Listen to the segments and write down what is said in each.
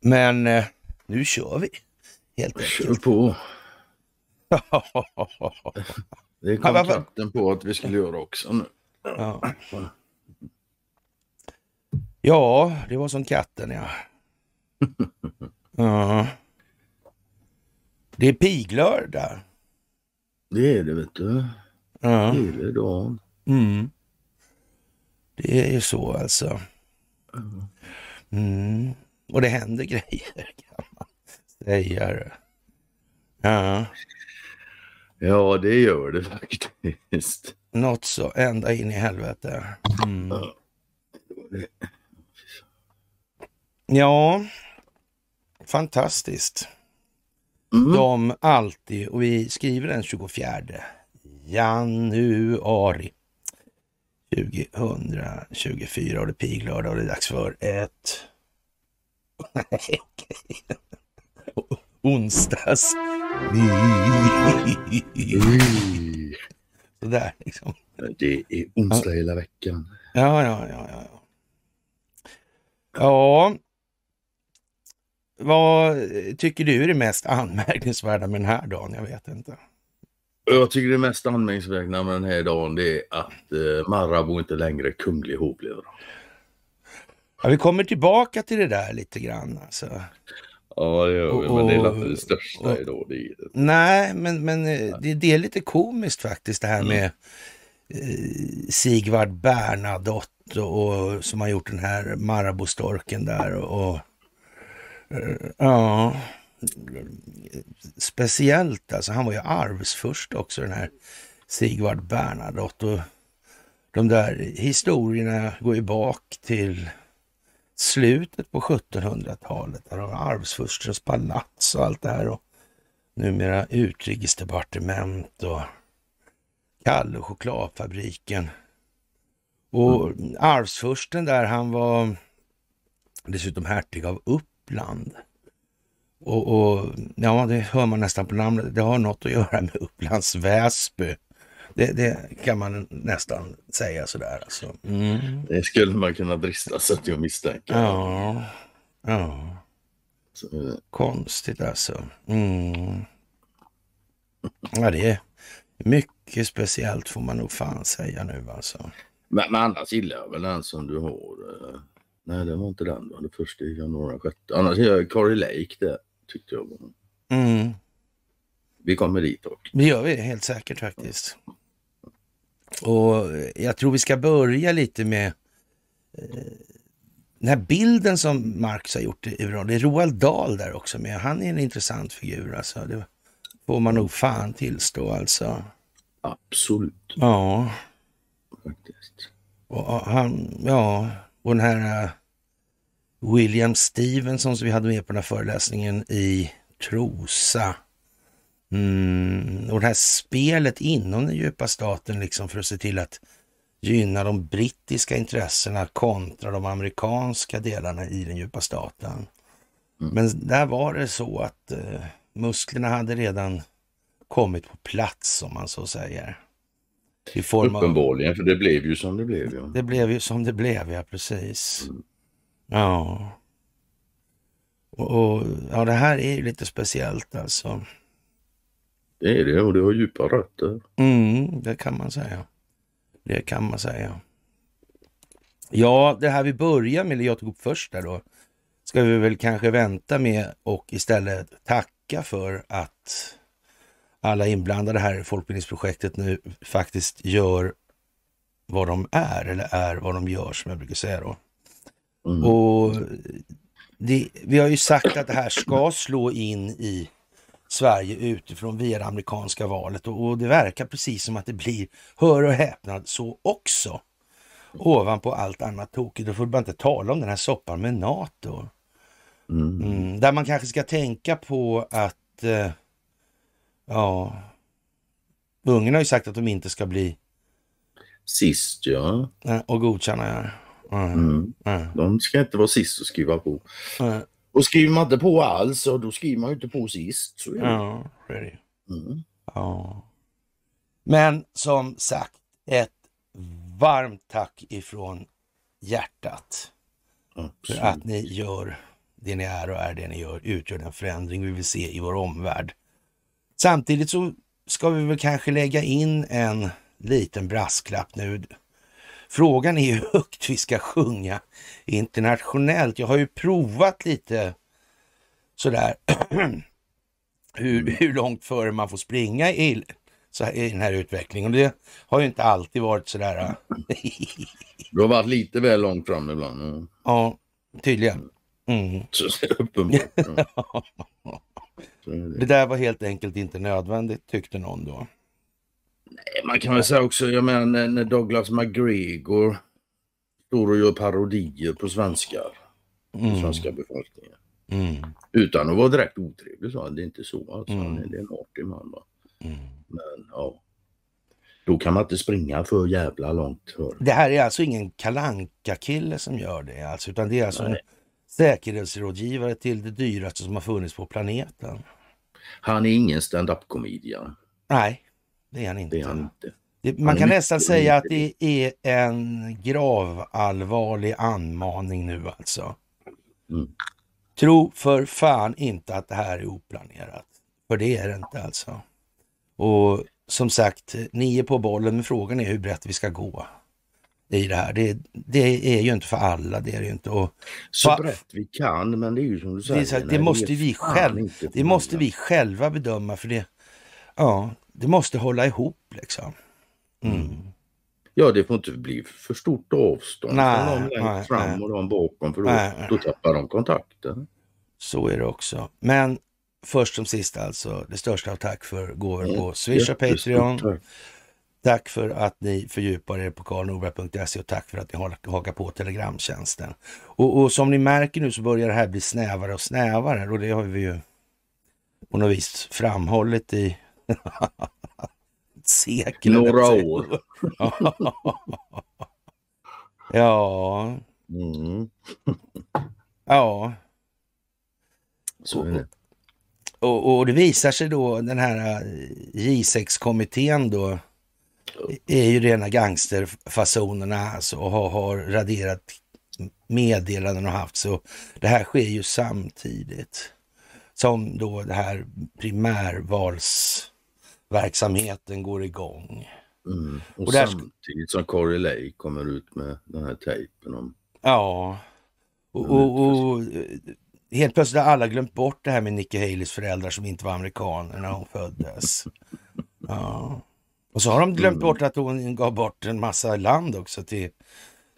Men eh, nu kör vi helt Kör enkelt. på. Det varför- katten på att vi skulle göra också nu. ja. ja, det var som katten ja. ja. Det är piglördag. Det är det vet du. Ja. Hela dagen. Mm. Det är ju så alltså. Mm. Och det händer grejer kan man säga. Ja, Ja, det gör det faktiskt. något så ända in i helvete. Mm. Ja, fantastiskt. Mm. De alltid, och vi skriver den 24 januari 2024 och det är piglördag och det är dags för ett onsdags. Sådär liksom. Det är onsdag hela veckan. Ja, ja, ja, ja. ja. Ja. Vad tycker du är det mest anmärkningsvärda med den här dagen? Jag vet inte. Jag tycker det mest anmärkningsvärda med den här dagen det är att eh, Marabou inte längre är kunglig hovleverantör. Ja, vi kommer tillbaka till det där lite grann. Alltså. Ja, det gör vi, Och- men det är och- inte det största och- idag. Det. Nej, men, men eh, det, det är lite komiskt faktiskt det här med eh, Sigvard Bernadotte och, och som har gjort den här Marabou-storken där. Och, eh, ja, speciellt alltså. Han var ju arvsförst också den här Sigvard Bernadotte. Och de där historierna går ju bak till slutet på 1700-talet. Där har arvsfurstens palats och allt det här. Och numera utrikesdepartement och Kalle och chokladfabriken. Och arvsfursten där, han var dessutom hertig av Uppland. Och, och ja, det hör man nästan på namnet. Det har något att göra med Upplands Väsby. Det, det kan man nästan säga sådär alltså. Mm. Det skulle man kunna drista sig till att misstänka. Ja, ja. Så, Konstigt alltså. Mm. Ja, det är mycket speciellt får man nog fan säga nu alltså. Men, men annars gillar jag väl den som du har. eh, Nej, det var inte den. Det var det första i januari, sjätte. Annars gillar jag Kari Lake det tyckte jag. Mm. Vi kommer dit också. Det gör vi helt säkert faktiskt. Och jag tror vi ska börja lite med eh, den här bilden som Marx har gjort i Iran. Det är Roald Dahl där också med. Han är en intressant figur alltså. Det får man nog fan tillstå alltså. Absolut Ja. faktiskt. Och han, ja, och den här eh, William Stevenson som vi hade med på den här föreläsningen i Trosa. Mm, och det här spelet inom den djupa staten liksom för att se till att gynna de brittiska intressena kontra de amerikanska delarna i den djupa staten. Mm. Men där var det så att eh, musklerna hade redan kommit på plats om man så säger. I form av Uppenbarligen, för det blev ju som det blev. Ja. det blev ju som det blev, ja precis. Mm. Ja. Och, och ja, det här är ju lite speciellt alltså. Det är det och det har djupa rötter. Mm, det kan man säga. Det kan man säga. Ja, det här vi börjar med, eller jag tog upp först där då, ska vi väl kanske vänta med och istället tacka för att alla inblandade här i folkbildningsprojektet nu faktiskt gör vad de är, eller är vad de gör som jag brukar säga då. Mm. Och det, vi har ju sagt att det här ska slå in i Sverige utifrån via det amerikanska valet och, och det verkar precis som att det blir, hör och häpnad, så också. Ovanpå allt annat tokigt. Då får bara inte tala om den här soppan med NATO. Mm. Mm, där man kanske ska tänka på att, eh, ja, Ungern har ju sagt att de inte ska bli Sist ja. eh, och godkänna. Ja. Mm, Mm. De ska inte vara sist att skriva på. mm. Och skriver man inte på alls, så då skriver man ju inte på sist. Så är det. Ja, det är det. Mm. Ja. Men som sagt, ett varmt tack ifrån hjärtat för Absolut. att ni gör det ni är och är det ni gör, utgör den förändring vi vill se i vår omvärld. Samtidigt så ska vi väl kanske lägga in en liten brasklapp nu. Frågan är hur högt vi ska sjunga internationellt. Jag har ju provat lite sådär hur, hur långt före man får springa i, så här, i den här utvecklingen. Och det har ju inte alltid varit sådär. Du har varit lite väl långt fram ibland. ja. ja, tydligen. Mm. Uppenbart. Ja. Det. där var helt enkelt inte nödvändigt tyckte någon då. Man kan väl säga också, jag menar när, Douglas McGregor står och gör parodier på svenskar, Mm. svenska befolkningen. Mm. Utan att vara direkt otrevlig så det är inte så alltså. Mm. Det är en artig man. Va? Mm. Men ja. Då kan man inte springa för jävla långt. För. Det här är alltså ingen kalanka kille som gör det alltså, utan det är alltså en Nej. säkerhetsrådgivare till det dyraste som har funnits på planeten. Han är ingen stand-up comedian. Nej, det är han inte. Det är han inte. Det, man Han kan nästan säga att det är en gravallvarlig anmaning nu alltså. Mm. Tro för fan inte att det här är oplanerat. För det är det inte alltså. Och som sagt, ni är på bollen, men frågan är hur brett vi ska gå i det här. Det, det är ju inte för alla, det är det ju inte. Och Så brett vi kan, men det är ju som du det, säger. så här, det måste vi själv, det måste vi själva bedöma för det, ja, det måste hålla ihop liksom. Mm. Ja, det får inte bli för stort avstånd Nej, från någon längst fram nej. och någon bakom för då, Nej, då tappar de kontakten. Så är det också. Men först som sist alltså, det största av tack för gåvor på Swish och Patreon. tack. Tack för att ni fördjupar er på karlnorberg.se och tack för att ni hakar på Telegramtjänsten. Och, och som ni märker nu så börjar det här bli snävare och snävare och det har vi ju på något vis framhållit i sekel. Några år. ja, Mm. ja. Så är det. Och, och det visar sig då, den här eh, J6-kommittén då, är ju rena gangsterfasonerna alltså, och har, har raderat meddelanden och haft så. Det här sker ju samtidigt som då det här primärvalsverksamheten går igång. Mm. Och, Och samtidigt som Corey Lake kommer ut med den här tejpen om Ja, och, och, och eh, helt plötsligt har alla glömt bort det här med Nikki Haleys föräldrar som inte var amerikaner när hon föddes. Ja. Och så har de glömt Mm. bort att hon gav bort en massa land också till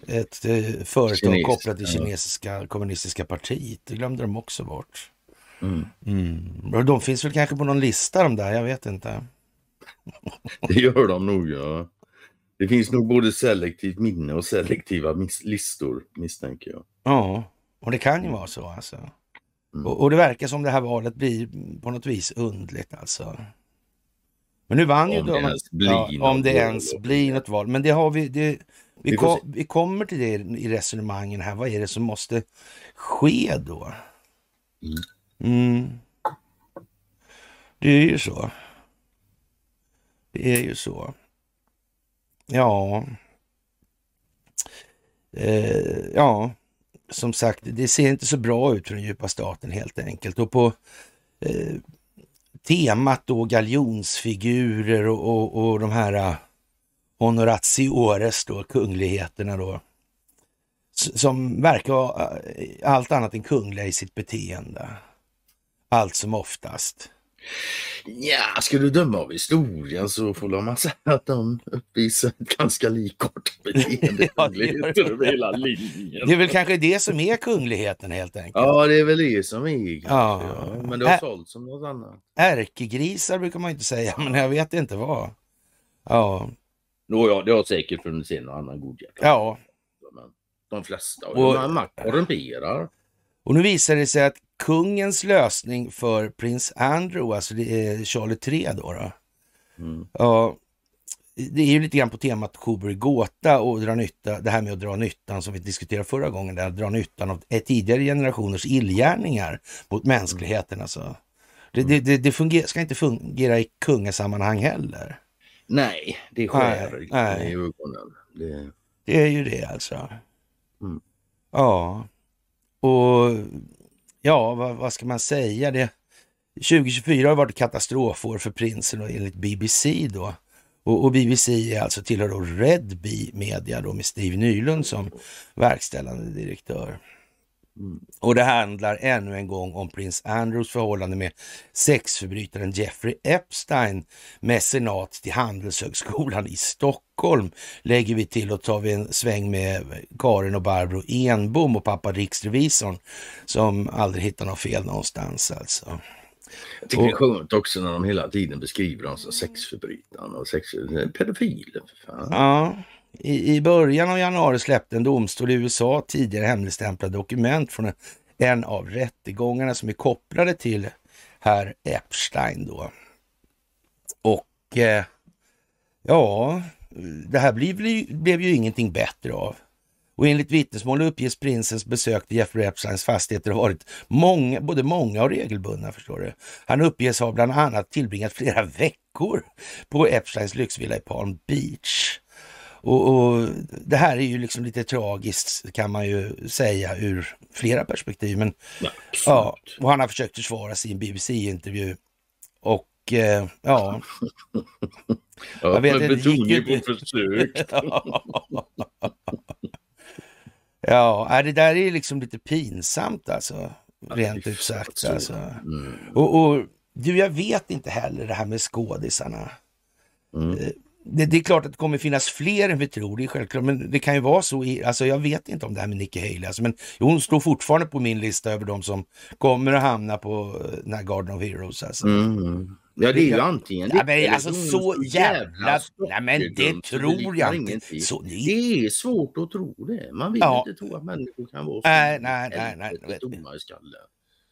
ett eh, företag Kines, kopplat till ja. kinesiska kommunistiska partiet. Det glömde de också bort. mm. Mm. Och De finns väl kanske på någon lista de där, jag vet inte. Det gör de nog ja. Det finns nog både selektivt minne och selektiva mis- listor misstänker jag. Ja, och det kan ju vara så alltså. Mm. Och, och det verkar som det här valet blir på något vis undligt alltså. Men nu vann ju Om det de, ens blir ja, om det val. ens blir något val. Men det har vi, det, vi, Vi kom, vi kommer till det i resonemangen här. Vad är det som måste ske då? Mm. Det är ju så. Det är ju så. Ja. Eh, ja, som sagt, det ser inte så bra ut för den djupa staten helt enkelt. Och på eh, temat då galjonsfigurer och, och, och de här eh, honoratiores då, kungligheterna då. Som verkar vara eh, allt annat än kungliga i sitt beteende. Allt som oftast. Ja, ska du döma av historien så får man säga att de uppvisar ett ganska likartat beteende. Ja, de. över hela linjen. Det är väl kanske det som är kungligheten helt enkelt. Ja, det är väl det som är kanske, Ja. ja. Men det har Ä- sålt som något annat. Ärkegrisar brukar man inte säga, men jag vet inte vad. Ja, Nåja, det har säkert funnits en och annan godhjärtad. ja. Men de flesta Och- och, korrumperar. Och nu visar det sig att kungens lösning för prins Andrew, alltså det är Charlie 3 då, då Mm. Ja, det är ju lite grann på temat Coburg gåta och dra nytta, det här med att dra nyttan som vi diskuterade förra gången, där, att dra nyttan av tidigare generationers illgärningar mot mänskligheten. Alltså. Det, det, det, det funger, ska inte fungera i kungasammanhang heller. Nej, det skär Nej, nej. i ögonen. Det... Det är ju det alltså. Mm. Ja, och ja, vad, vad, ska man säga? Det, 2024 har varit katastrofår för prinsen och enligt BBC då. Och, och BBC är alltså tillhör då Red Bee Media då med Steve Nylund som verkställande direktör. Mm. Och det handlar ännu en gång om prins Andrews förhållande med sexförbrytaren Jeffrey Epstein, mecenat till Handelshögskolan i Stockholm. Lägger vi till och tar vi en sväng med Karin och Barbro Enbom och pappa riksrevisorn som aldrig hittar något fel någonstans alltså. Jag tycker det är skönt också när de hela tiden beskriver dem som sexförbrytare och sex, fan. Ja, i, I början av januari släppte en domstol i USA tidigare hemligstämplade dokument från en, en av rättegångarna som är kopplade till herr Epstein då. Och eh, ja, det här blev, blev ju ingenting bättre av. Och enligt vittnesmål uppges prinsens besök till Jeffrey Epsteins fastigheter har varit många, både många och regelbundna. förstår du. Han uppges ha bland annat tillbringat flera veckor på Epsteins lyxvilla i Palm Beach. Och, och, Det här är ju liksom lite tragiskt kan man ju säga ur flera perspektiv. Men, ja, och han har försökt försvara sin BBC-intervju. Eh, ja... ja, jag vet, med betoning på försök. ja, det där är liksom lite pinsamt alltså. Rent ut sagt alltså. Mm. Och, och, du, jag vet inte heller det här med skådisarna. Mm. Eh, det, det, är klart att det kommer finnas fler än vi tror, det är självklart. Men det kan ju vara så, i, alltså jag vet inte om det här med Nikki Haley, alltså, men hon står fortfarande på min lista över de som kommer att hamna på eh, den här Garden of Heroes. Alltså. Mm. Ja, det är ju antingen ja, men, alltså så jävla... Nej, men det tror jag inte. Så, det... det är svårt att tro det. Man vill ja. inte tro att människor kan vara så nej, nej, nej, nej, dumma i skallen.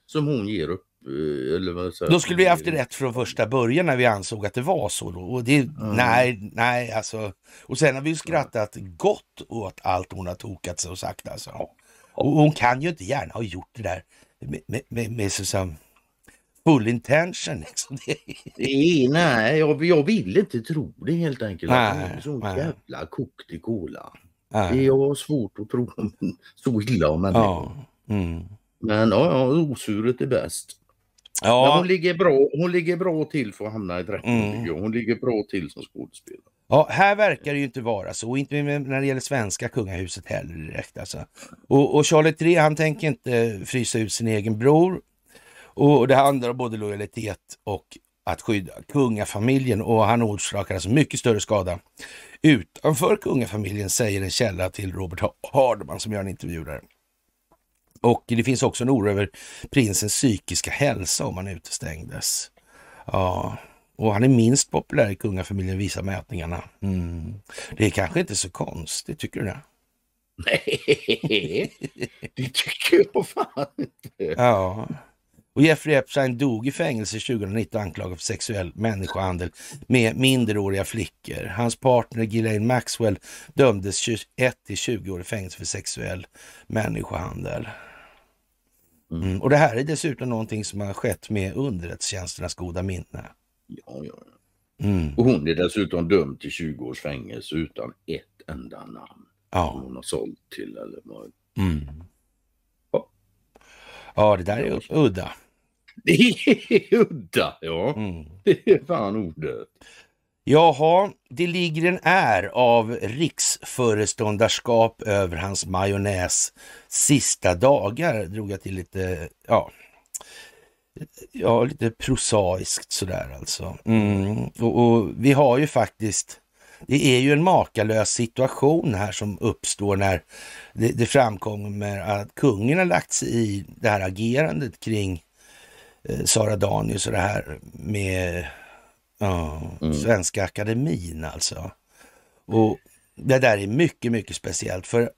Som hon ger upp Eh, eller vad säger, då skulle vi haft rätt från första början när vi ansåg att det var så. Då. Och det, mm. Nej, nej alltså. Och sen har vi skrattat gott åt allt hon har tokat sig och sagt alltså. Och hon kan ju inte gärna ha gjort det där med, med, med, med så, full intention. Liksom. nej, nej jag, jag vill inte tro det helt enkelt. Nej, så nej. jävla kokt i kola. Nej. Det är svårt att tro så illa om människor. Ja. Mm. Men ja, ja, osuret är bäst. Ja. Men hon, ligger bra, hon ligger bra till för att hamna i rätten mm. Hon ligger bra till som skådespelare. Ja, här verkar det ju inte vara så. Inte när det gäller svenska kungahuset heller direkt. Alltså. Och, och Charlie III, han tänker inte frysa ut sin egen bror. Och det handlar om både lojalitet och att skydda kungafamiljen och han orsakar alltså mycket större skada utanför kungafamiljen, säger en källa till Robert Hardman som gör en intervju där. Och det finns också en oro över prinsens psykiska hälsa om han utestängdes. Ja, och han är minst populär i kungafamiljen visar mätningarna. Mm. Det är kanske inte så konstigt, tycker du det? Nej, det tycker jag fan inte. Ja. Och Jeffrey Epstein dog i fängelse 2019 anklagad för sexuell människohandel med minderåriga flickor. Hans partner Ghislaine Maxwell dömdes 21 till 20 år i fängelse för sexuell människohandel. Mm. mm. Och det här är dessutom någonting som har skett med underrättelsetjänsternas goda minne. Ja, ja. ja. Mm. Och hon är dessutom dömd till 20 års fängelse utan ett enda namn. Ja. Som hon har sålt till eller vad. Mm. Ja. ja, det där är udda. Det är udda, ja. Mm. Det är fan ordet. Jaha, det ligger en är av riksföreståndarskap över hans majonnäs sista dagar, drog jag till lite, ja, ja lite prosaiskt sådär alltså. Mm. Och, och, vi har ju faktiskt, det är ju en makalös situation här som uppstår när det, det framkommer att kungen har lagt sig i det här agerandet kring Sara Danius och det här med Ja, mm. Svenska Akademin alltså. Och det där är mycket, mycket speciellt för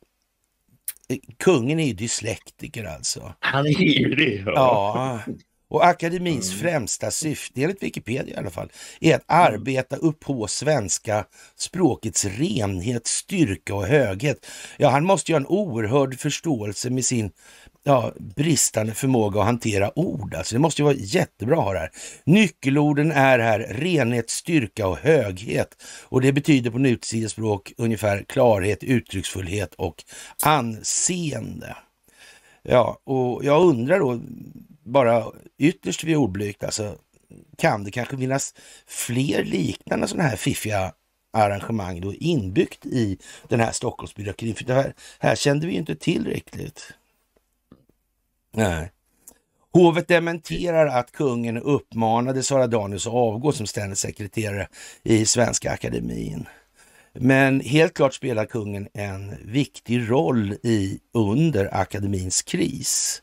kungen är ju dyslektiker alltså. Han är ju det. Ja. ja. Och akademins mm. främsta syfte, enligt Wikipedia i alla fall, är att arbeta upp på svenska språkets renhet, styrka och höghet. Ja, han måste ju ha en oerhörd förståelse med sin ja, bristande förmåga att hantera ord. Alltså det måste ju vara jättebra att ha det här. Nyckelorden är här renhet, styrka och höghet. Och det betyder på nutidsspråk ungefär klarhet, uttrycksfullhet och anseende. Ja, och jag undrar då bara ytterst vid ordblygt, alltså kan det kanske finnas fler liknande sådana här fiffiga arrangemang då inbyggt i den här Stockholmsbyråkratin? För det här, här kände vi ju inte till riktigt. Nej. Hovet dementerar att kungen uppmanade Sara Danius att avgå som ständig sekreterare i Svenska Akademien. Men helt klart spelar kungen en viktig roll i under akademins kris.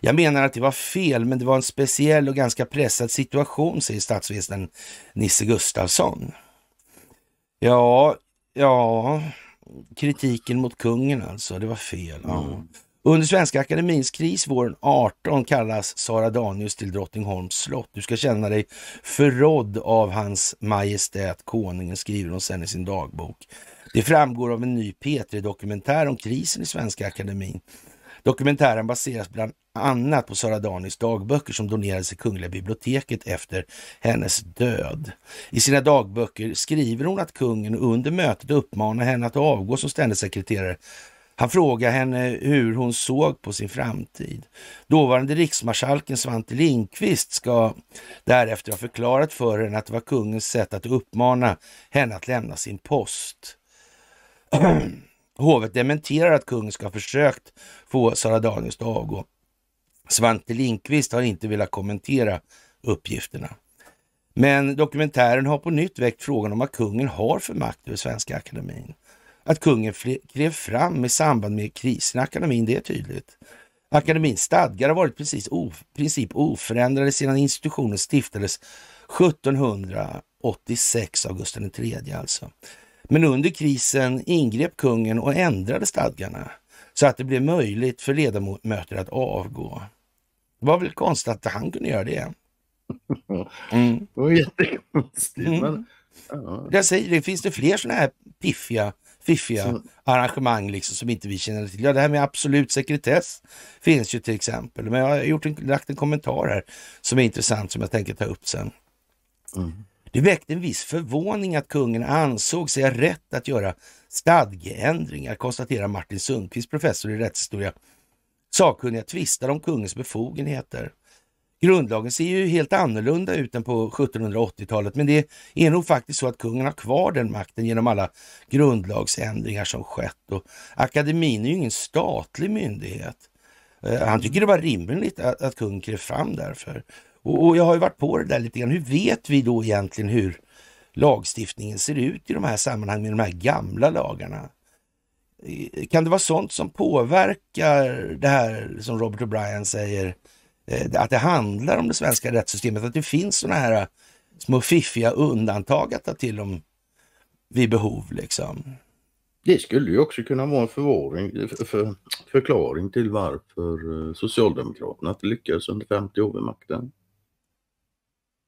Jag menar att det var fel, men det var en speciell och ganska pressad situation, säger statsministern Nisse Gustafsson. Ja, ja, kritiken mot kungen alltså, det var fel. Ja. Mm. Under Svenska Akademins kris våren 18 kallas Sara Danius till Drottningholms slott. Du ska känna dig förrådd av hans majestät konungen, skriver hon sen i sin dagbok. Det framgår av en ny P3-dokumentär om krisen i Svenska Akademin. Dokumentären baseras bland annat på Sara Danius dagböcker som donerades till Kungliga biblioteket efter hennes död. I sina dagböcker skriver hon att kungen under mötet uppmanar henne att avgå som ständig sekreterare han frågade henne hur hon såg på sin framtid. Dåvarande riksmarskalken Svante Lindqvist ska därefter ha förklarat för henne att det var kungens sätt att uppmana henne att lämna sin post. Hovet dementerar att kungen ska ha försökt få Sara Danius att avgå. Svante Lindqvist har inte velat kommentera uppgifterna. Men dokumentären har på nytt väckt frågan om vad kungen har för makt över Svenska Akademin. Att kungen klev fram i samband med krisen i akademin, det är tydligt. Akademins stadgar har varit precis princip oförändrade sedan institutionen stiftades 1786 av Gustav III alltså. Men under krisen ingrep kungen och ändrade stadgarna så att det blev möjligt för ledamöter att avgå. Det var väl konstigt att han kunde göra det. Mm. Det var jättekonstigt. Mm. Men, ja. Jag säger det, finns det fler sådana här piffiga fiffiga så. arrangemang liksom, som inte vi känner till. Ja, det här med absolut sekretess finns ju till exempel. Men jag har gjort en, lagt en kommentar här som är intressant som jag tänker ta upp sen. Mm. Det väckte en viss förvåning att kungen ansåg sig ha rätt att göra stadgeändringar, konstaterar Martin Sundqvist, professor i rättshistoria. Sakkunniga tvistar om kungens befogenheter. Grundlagen ser ju helt annorlunda ut än på 1780-talet, men det är nog faktiskt så att kungen har kvar den makten genom alla grundlagsändringar som skett. Och akademin är ju ingen statlig myndighet. Eh, han tycker det var rimligt att, att kungen klev fram därför. Och, och jag har ju varit på det där lite grann. Hur vet vi då egentligen hur lagstiftningen ser ut i de här sammanhangen med de här gamla lagarna? Eh, kan det vara sånt som påverkar det här som Robert O'Brien säger, Eh, Eh, att det handlar om det svenska rättssystemet, att det finns sådana här eh, små fiffiga undantag att ta till om vid behov liksom. Det skulle ju också kunna vara en förvaring, eh, för, förklaring till varför Socialdemokraterna inte lyckades under 50 år vid makten.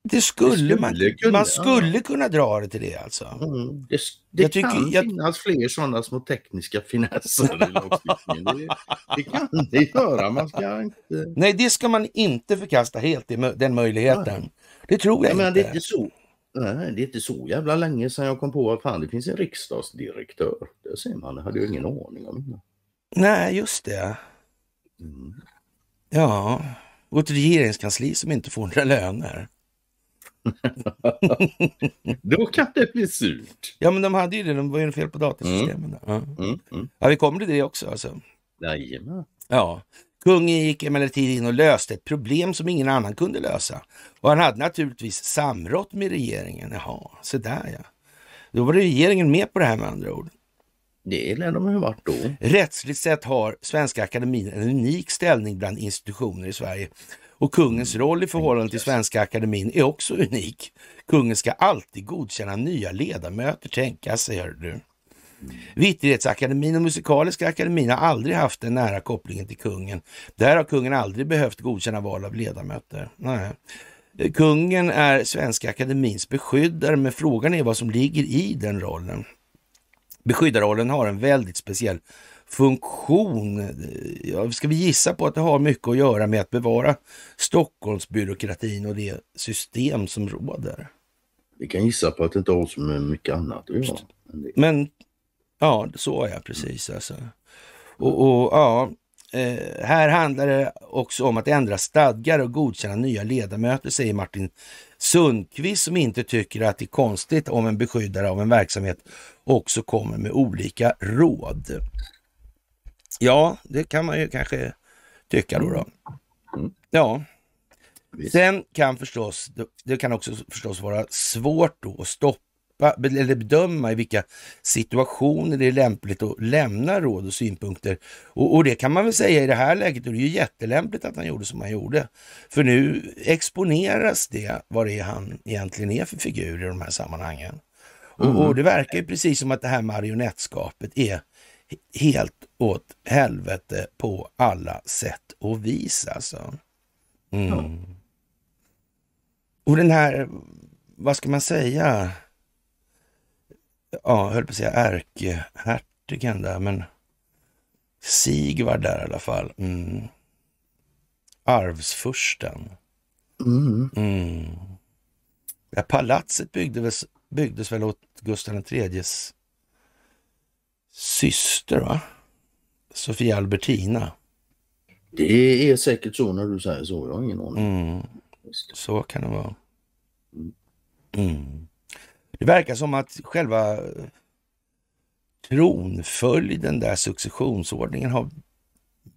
Det skulle, det skulle man, kunna, man skulle ja. kunna dra det till det alltså. Mm. Det, det jag kan tycker, jag... finnas fler sådana små tekniska finesser i lagstiftningen. Det, det, kan det göra. Man ska inte... Nej, det ska man inte förkasta helt, den möjligheten. Nej. Det tror jag, jag inte. det, är inte så, nej, det är inte så jävla länge sedan jag kom på att fan, det finns en riksdagsdirektör. Det ser man, det hade jag ingen aning om. Nej, just det. Mm. Ja, och ett regeringskansli som inte får några löner. Då kan det bli surt. Ja, men de hade ju det. De var ju fel på datasystemen. Mm. Mm, mm. ja, vi kommer till det också alltså. Jajamän. Ja. Kungen gick emellertid in och löste ett problem som ingen annan kunde lösa. Och han hade naturligtvis samrått med regeringen. Jaha, så där ja. Då var regeringen med på det här med andra ord. Det lär de ha varit då. Rättsligt sett har Svenska Akademin en unik ställning bland institutioner i Sverige och kungens roll i förhållande till Svenska Akademin är också unik. Kungen ska alltid godkänna nya ledamöter, tänka sig, hör du. Vitterhetsakademin och Musikaliska akademin har aldrig haft den nära kopplingen till kungen. Där har kungen aldrig behövt godkänna val av ledamöter. Nej. Kungen är Svenska akademins beskyddare, men frågan är vad som ligger i den rollen. Beskyddarrollen har en väldigt speciell funktion. Ja, ska vi gissa på att det har mycket att göra med att bevara Stockholmsbyråkratin och det system som råder? Vi kan gissa på att det inte har så mycket annat göra. Men ja, så är jag precis alltså. Och, och ja, eh, här handlar det också om att ändra stadgar och godkänna nya ledamöter, säger Martin Sundqvist som inte tycker att det är konstigt om en beskyddare av en verksamhet också kommer med olika råd. Ja, det kan man ju kanske tycka då. då. Mm. Ja. Sen kan förstås, det kan också förstås vara svårt då att stoppa eller bedöma i vilka situationer det är lämpligt att lämna råd och synpunkter. Och, och, det kan man väl säga i det här läget, och det är ju jättelämpligt att han gjorde som han gjorde. För nu exponeras det vad det är han egentligen är för figur i de här sammanhangen. Mm. Och, och, det verkar ju precis som att det här marionettskapet är helt åt helvete på alla sätt och vis alltså. Mm. Och den här, vad ska man säga? Ja, jag höll på att säga ärkehertigen där, men Sigvard där i alla fall. Mm. Arvsfursten. Mm. Mm. Ja, palatset byggdes, byggdes väl åt Gustav IIIs syster, va? Sofia Albertina. Det är säkert så när du säger så. Jag har ingen aning. Mm. Så kan det vara. Mm. Det verkar som att själva tronföljden där, successionsordningen, har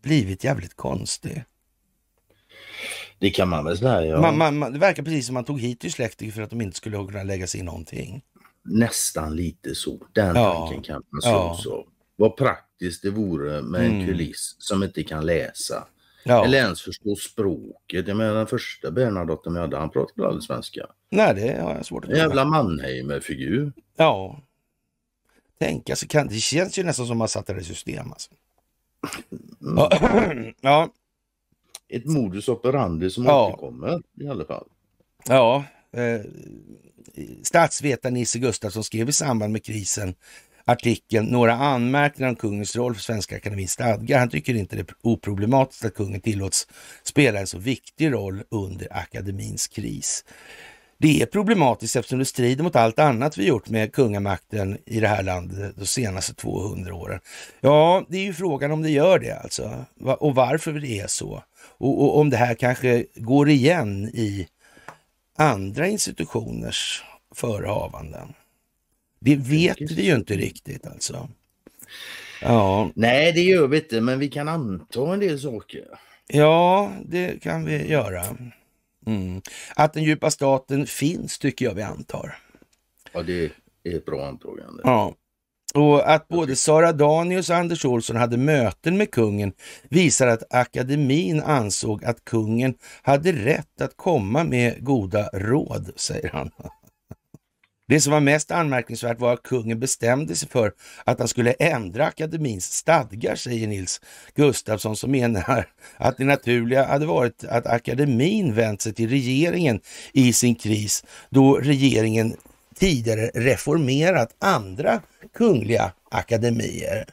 blivit jävligt konstig. Det kan man väl säga. Ja. Man, man, det verkar precis som man tog hit släktingar för att de inte skulle kunna lägga sig i någonting. Nästan lite så. Den ja. tanken kan man ja. så. Vad praktiskt det vore med en mm. kuliss som inte kan läsa. Ja. Eller ens förstå språket. Jag menar den första Bernadotten vi hade, han pratade aldrig svenska. Nej, det har jag svårt att En jävla Mannheimer-figur. Ja. Tänk, alltså, kan, det känns ju nästan som man satte det i system. Alltså. Mm. Ja. ja. Ett modus operandi som ja. återkommer i alla fall. Ja. Eh, statsvetaren Nisse Gustafsson skrev i samband med krisen artikeln några anmärkningar om kungens roll för Svenska Akademins stadgar. Han tycker inte det är oproblematiskt att kungen tillåts spela en så viktig roll under akademins kris. Det är problematiskt eftersom det strider mot allt annat vi gjort med kungamakten i det här landet de senaste 200 åren. Ja, det är ju frågan om det gör det alltså och varför det är så. Och, och om det här kanske går igen i andra institutioners förehavanden. Det vet vi ju inte riktigt alltså. Ja. Nej, det gör vi inte, men vi kan anta en del saker. Ja, det kan vi göra. Mm. Att den djupa staten finns tycker jag vi antar. Ja, det är ett bra antagande. Ja. Och att både Sara Danius och Anders Olsson hade möten med kungen visar att akademin ansåg att kungen hade rätt att komma med goda råd, säger han. Det som var mest anmärkningsvärt var att kungen bestämde sig för att han skulle ändra akademins stadgar, säger Nils Gustafsson som menar att det naturliga hade varit att akademin vänt sig till regeringen i sin kris då regeringen tidigare reformerat andra kungliga akademier.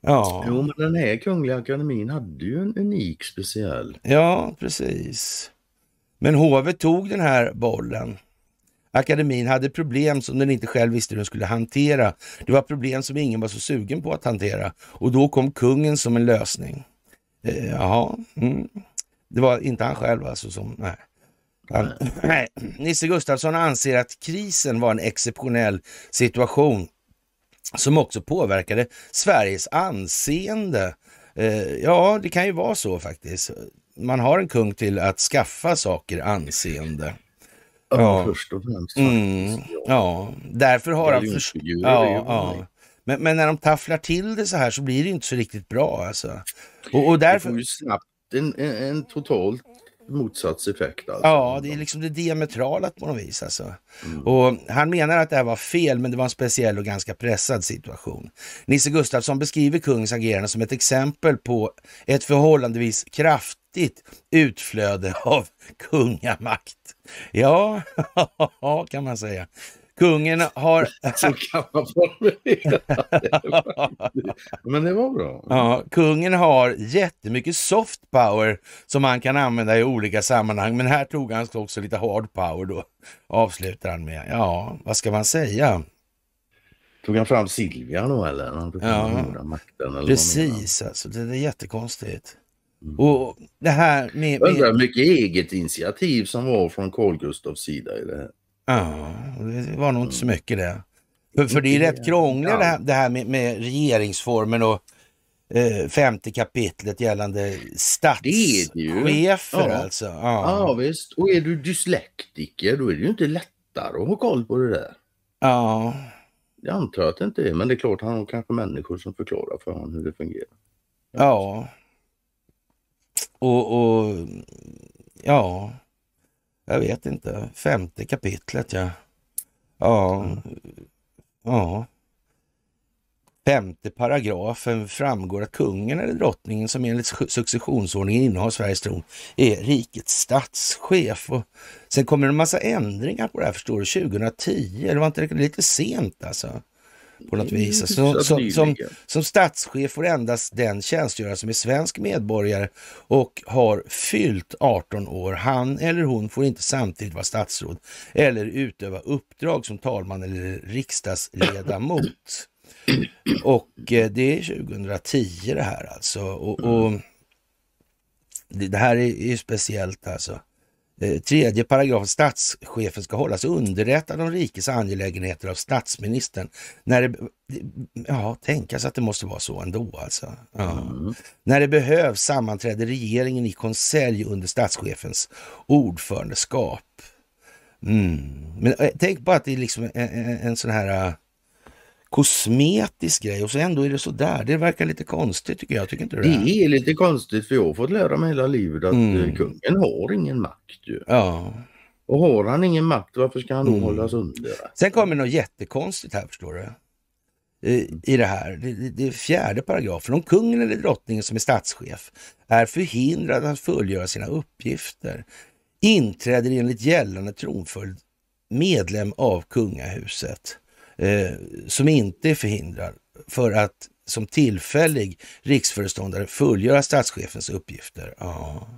Ja. Jo, men den här kungliga akademin hade ju en unik speciell. Ja, precis. Men hovet tog den här bollen Akademin hade problem som den inte själv visste hur den skulle hantera. Det var problem som ingen var så sugen på att hantera och då kom kungen som en lösning. Eh, jaha, mm. det var inte han själv alltså som... Nej. Han, nej. Nisse Gustafsson anser att krisen var en exceptionell situation som också påverkade Sveriges anseende. Eh, ja, det kan ju vara så faktiskt. Man har en kung till att skaffa saker anseende. Ja, först och främst. Mm, ja. därför har han... För... Ja, ja. Men, men, när de tafflar till det så här så blir det inte så riktigt bra alltså. Och, och därför... Det får ju snabbt en, en, en totalt motsatt effekt. Alltså. Ja, det är liksom det diametrala på något vis. Alltså. Mm. Och han menar att det här var fel, men det var en speciell och ganska pressad situation. Nisse Gustafsson beskriver kungens agerande som ett exempel på ett förhållandevis kraftigt utflöde av kungamakt. Ja, kan man säga. Kungen har... Så kan man formulera. Men det var bra. Ja, kungen har jättemycket soft power som han kan använda i olika sammanhang. Men här tog han också lite hard power då. Avslutar han med. Ja, vad ska man säga? Tog han fram Silvia då eller? Han ja, makten, eller precis alltså. Det är jättekonstigt. Mm. Och det här med... med... Undrar mycket eget initiativ som var från Carl Gustavs sida i det här. Ja, det var nog inte så mycket det. För, för det är rätt krångligt det här, det här med, med regeringsformen och eh, femte kapitlet gällande statschefer ja. alltså. Ja. ja visst, och är du dyslektiker då är det ju inte lättare att ha koll på det där. Ja. Jag antar att det inte är, men det är klart han har kanske människor som förklarar för honom hur det fungerar. Ja. Och, och ja, jag vet inte, femte kapitlet ja. Ja, ja. Femte paragrafen framgår att kungen eller drottningen som enligt successionsordningen innehar Sveriges tron är rikets statschef. Och sen kommer det en massa ändringar på det här förstår du, 2010. Det var inte lite sent alltså på något vis. Så, som, som, som statschef får endast den tjänstgöra som är svensk medborgare och har fyllt 18 år. Han eller hon får inte samtidigt vara statsråd eller utöva uppdrag som talman eller riksdagsledamot. Och eh, det är 2010 det här alltså. Och, och det här är ju speciellt alltså. Eh, tredje paragrafen, statschefen ska hållas underrättad om rikets angelägenheter av statsministern. När det, ja, tänkas att det måste vara så ändå alltså. Ja. Mm. När det behövs sammanträder regeringen i konselj under statschefens ordförandeskap. Mm. Men eh, tänk bara att det är liksom en, en, en sån här eh, kosmetisk grej och så ändå är det så där. Det verkar lite konstigt tycker jag. Tycker inte det? Det är lite konstigt för jag har fått lära mig hela livet att mm. Eh, kungen har ingen makt. Ju. Ja. Och har han ingen makt, varför ska han då mm. hållas under? Sen kommer något jättekonstigt här förstår du. I det här, det, det är fjärde paragrafen. Om kungen eller drottningen som är statschef är förhindrad att fullgöra sina uppgifter inträder enligt gällande tronföljd medlem av kungahuset eh, som inte är förhindrad för att som tillfällig riksföreståndare fullgöra statschefens uppgifter. Ja,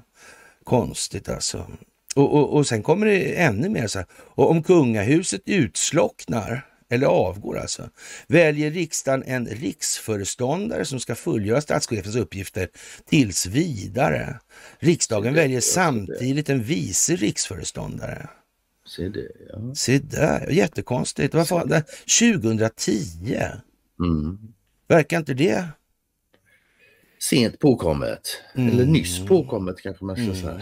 konstigt alltså. Och, och, och sen kommer det ännu mer så här. Och om kungahuset utslocknar eller avgår alltså, väljer riksdagen en riksföreståndare som ska fullgöra statschefens uppgifter tills vidare. Riksdagen väljer samtidigt en vice riksföreståndare. Se det, ja. Se där, jättekonstigt. Varför, 2010? Mm. Verkar inte det? Sent påkommet. Mm. Eller nyss påkommet kanske man ska mm. säga.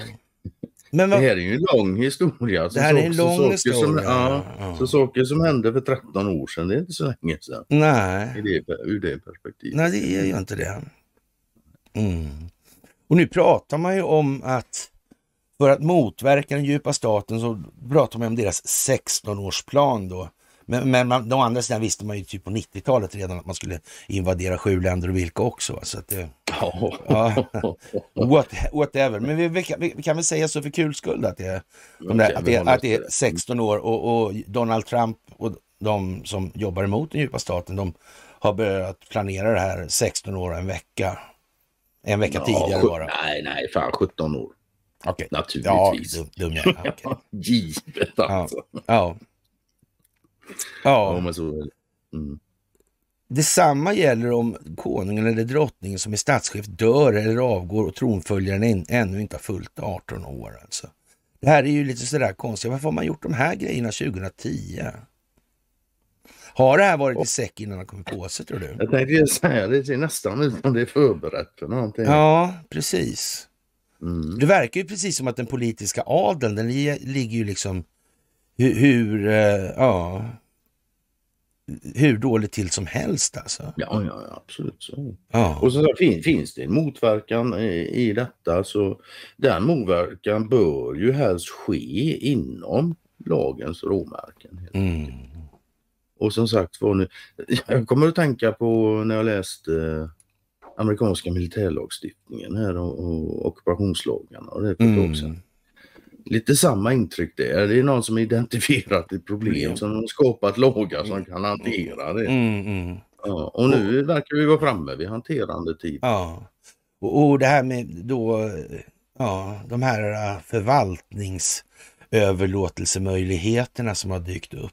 Men vad... Det här är ju en lång historia. det här är en lång historia. Som, ja, ja. Så saker som hände för 13 år sedan, det är inte så länge sedan. Nej. I det, ur det perspektivet. Nej, det är ju inte det. Mm. Och nu pratar man ju om att för att motverka den djupa staten så pratar man om deras 16-årsplan då. Men, men man, å andra sidan visste man ju typ på 90-talet redan att man skulle invadera sju länder och vilka också. Så att det, ja, what, whatever. Men vi, vi, kan, vi, kan väl säga så för kul skull att det, de där, att det, att det är 16 år och, och Donald Trump och de som jobbar emot den djupa staten, de har börjat planera det här 16 år en vecka. En vecka ja, tidigare bara. Nej, nej, fan 17 år. Okay. Naturligtvis. Ja, dum, dum ja. Okay. Givet alltså. Ja. Ja. ja. men så mm. Detsamma gäller om konungen eller drottningen som är statschef dör eller avgår och tronföljaren ännu inte har fyllt 18 år. Alltså. Det här är ju lite sådär konstigt. Varför har man gjort de här grejerna 2010? Har det här varit i säck innan han kommit på sig tror du? Jag tänkte säga det, det är nästan utan det är förberett för någonting. Ja, precis. Mm. Det verkar ju precis som att den politiska adeln, den ligger ju liksom hur, hur uh, ja, hur dåligt till som helst alltså. Ja, ja absolut. Så. Ja. Och så fin, finns det en motverkan i, i detta så den motverkan bör ju helst ske inom lagens råmärken. Mm. Och som sagt var nu, jag kommer att tänka på när jag läste eh, amerikanska militärlagstiftningen här och, och ockupationslagarna och det mm. också. Lite samma intryck där. Det är någon som identifierat ett problem mm. som har skapat lagar som kan hantera det. Mm, mm. Ja, och nu verkar vi vara framme vid hanterandetid. Ja. Och, och det här med då, ja, de här förvaltningsöverlåtelsemöjligheterna som har dykt upp